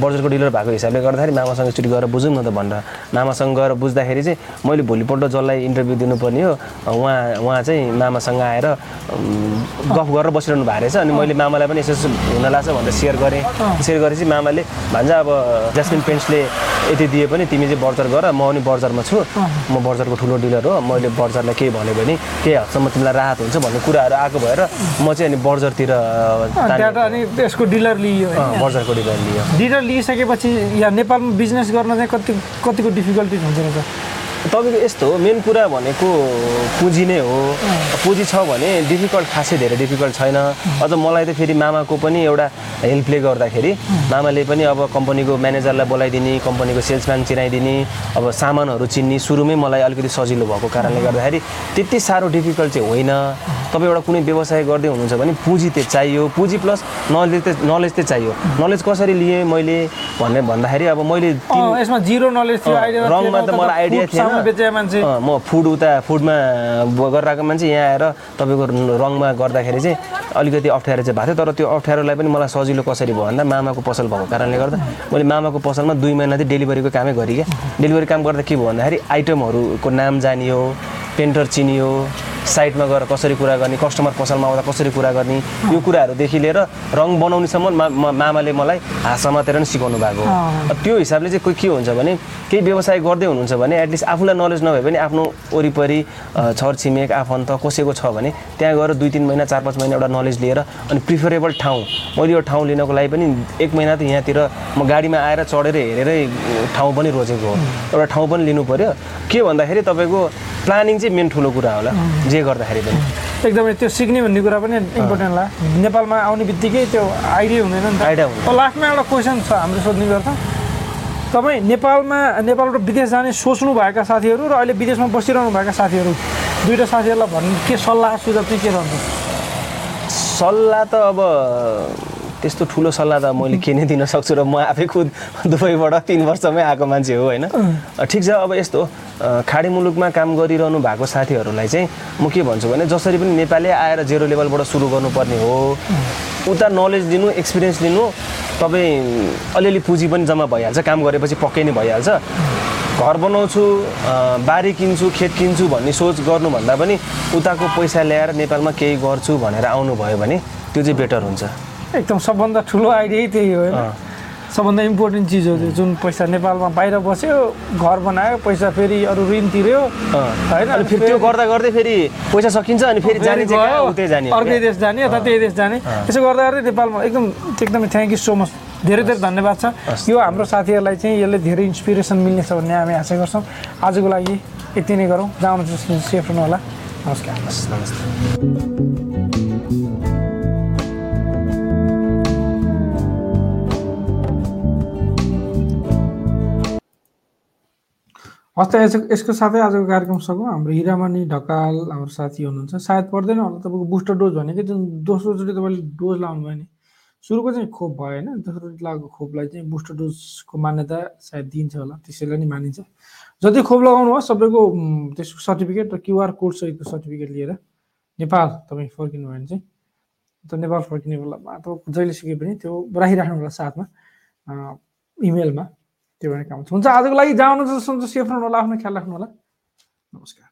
बर्जरको डिलर भएको हिसाबले गर्दाखेरि मामासँग एकचोटि गएर बुझौँ न त भनेर। मामासँग गएर बुझ्दाखेरि चाहिँ मैले भोलिपल्ट जसलाई इन्टरभ्यू दिनुपर्ने हो उहाँ उहाँ चाहिँ मामासँग आएर गफ गरेर बसिरहनु भएको रहेछ अनि मैले मामालाई पनि यसो यसो हुन लाग्छ भनेर सेयर गरेँ। सेयर गरेपछि मामाले भन्छ अब ज्यास्मिन पेन्ट्सले यति दिए पनि तिमी चाहिँ बर्जर गर म पनि बर्जरमा छु। म बर्जरको ठुलो डिलर हो मैले बर्जरलाई केही भन्यो भने केही हदसम्म तिमीलाई राहत हुन्छ भन्ने कुराहरू आएको भएर म चाहिँ अनि बर्जरतिर अनि त्यसको डिलर लियो बर्जरको डिलर लियो डिलर लिइसकेपछि यहाँ नेपालमा बिजनेस गर्न चाहिँ कति कतिको डिफिकल्टिज हुन्छ तपाईँको यस्तो हो मेन कुरा भनेको पुँजी नै हो। पुँजी छ भने डिफिकल्ट खासै धेरै डिफिकल्ट छैन। अझ मलाई त फेरि मामाको पनि एउटा हेल्पले गर्दाखेरि मामाले पनि अब कम्पनीको म्यानेजरलाई बोलाइदिने कम्पनीको सेल्सम्यान चिनाइदिने अब सामानहरू चिन्ने सुरुमै मलाई अलिकति सजिलो भएको कारणले गर्दाखेरि त्यति साह्रो डिफिकल्ट चाहिँ होइन। तपाईँ एउटा कुनै व्यवसाय गर्दै हुनुहुन्छ भने पुँजी चाहिँ चाहियो। पुँजी प्लस नलेज चाहिँ नलेज चाहिँ चाहियो। नलेज कसरी लिएँ मैले भन्ने भन्दाखेरि अब मैले यसमा जिरो नलेज थियो रङमा त मलाई आइडिया थिएन। बेचे मान्छे। म फुड उता फुडमा गरेर आएको मान्छे यहाँ आएर तपाईँको रङमा गर्दाखेरि चाहिँ अलिकति अप्ठ्यारो चाहिँ भएको थियो। तर त्यो अप्ठ्यारोलाई पनि मलाई सजिलो कसरी भयो भन्दा मामाको पसल भएको कारणले गर्दा मैले मामाको पसलमा दुई महिना चाहिँ डेलिभरीको कामै गरेँ क्या। डेलिभरी काम गर्दा के भयो भन्दाखेरि आइटमहरूको नाम जानियो पेन्टर चिनियो साइटमा गएर कसरी कुरा गर्ने कस्टमर पसलमा आउँदा कसरी कुरा गर्ने यो कुराहरूदेखि लिएर रङ बनाउनेसम्म मा- मामाले मलाई हात समातेर नै सिकाउनु भएको हो। त्यो हिसाबले चाहिँ कोही के हुन्छ भने केही व्यवसाय गर्दै हुनुहुन्छ भने एटलिस्ट आफूलाई नलेज नभए पनि आफ्नो वरिपरि छरछिमेक आफन्त कसैको छ भने त्यहाँ गएर दुई तिन महिना चार पाँच महिना एउटा नलेज लिएर अनि प्रिफरेबल ठाउँ मैले यो ठाउँ लिनको लागि पनि एक महिना त यहाँतिर म गाडीमा आएर चढेर हेरेरै ठाउँ पनि रोजेको हो। एउटा ठाउँ पनि लिनु पऱ्यो के भन्दाखेरि तपाईँको प्लानिङ चाहिँ मेन ठुलो कुरा होला। जे गर्दाखेरि पनि। एकदमै त्यो सिक्ने भन्ने कुरा पनि इम्पोर्टेन्ट ला। नेपालमा आउने बित्तिकै त्यो आइडिया हुँदैन नि त। आइडिया। अब लास्टमा एउटा क्वेसन छ हाम्रो सोध्ने गर्छ। तपाईँ नेपालमा नेपालबाट विदेश जाने सोच्नु भएका साथीहरू र अहिले विदेशमा बसिरहनु भएका साथीहरू दुइटा साथीहरूलाई भन्नु के सल्लाह सुझाव चाहिँ के रहन्छ? सल्लाह त अब त्यस्तो ठुलो सल्लाह त मैले के नै दिन सक्छु र म आफै खुद दुबईबाट तिन वर्षमै आएको मान्छे हो होइन? ठिक छ अब यस्तो खाडी मुलुकमा काम गरिरहनु भएको साथीहरूलाई चाहिँ म के भन्छु भने जसरी पनि नेपाली आएर जेरो लेभलबाट सुरु गर्नुपर्ने हो। उता नलेज लिनु एक्सपिरियन्स लिनु तपाईँ अलिअलि पुँजी पनि जम्मा भइहाल्छ काम गरेपछि पक्कै नै भइहाल्छ। घर बनाउँछु बारी किन्छु खेत किन्छु भन्ने सोच गर्नुभन्दा पनि उताको पैसा ल्याएर नेपालमा केही गर्छु भनेर आउनुभयो भने त्यो चाहिँ बेटर हुन्छ। एकदम सबभन्दा ठुलो आइडियै त्यही हो। सबभन्दा इम्पोर्टेन्ट चिज हो त्यो जुन पैसा नेपालमा बाहिर बस्यो घर बनायो पैसा फेरि अरू ऋण तिर्यो। होइन? अनि फेरि त्यो गर्दा गर्दै फेरि पैसा सकिन्छ अनि फेरि जाने जाने। अर्कै? देश जाने यता त्यही देश जाने। यसो गर्दा गर्दै नेपालमा एकदम एकदमै थ्याङ्क यू सो मच धेरै धेरै धन्यवाद छ। यो हाम्रो साथीहरूलाई चाहिँ यसले धेरै इन्सपिरेसन मिल्नेछ भन्ने हामी आशा गर्छौँ। आजको लागि यति नै गरौँ। जानु सेफ रहनु होला। नमस्कार। नमस्ते। हस् त यस- यसको साथै आजको कार्यक्रम सकौँ हाम्रो हिरामणि ढकाल हाम्रो साथी हुनुहुन्छ। सायद पर्दैन होला तपाईँको बुस्टर डोज भनेको जुन दोस्रोचोटि तपाईँले डोज लाउनु भयो नि। सुरुको चाहिँ खोप भयो होइन दोस्रोचोटि लगाएको खोपलाई चाहिँ बुस्टर डोजको मान्यता सायद दिन्छ होला त्यसैलाई नि मानिन्छ। जति खोप लगाउनु हो सबैको त्यसको सर्टिफिकेट र क्युआर कोड सहितको सर्टिफिकेट लिएर नेपाल तपाईँ फर्किनु भयो भने चाहिँ त नेपाल फर्किने बेलामा जहिले सिके पनि त्यो राखिराख्नु होला साथमा इमेलमा। त्यो भने काम हुन्छ। आजको लागि जानु जस्तो सेफ रहनु होला आफ्नो ख्याल राख्नु होला। नमस्कार।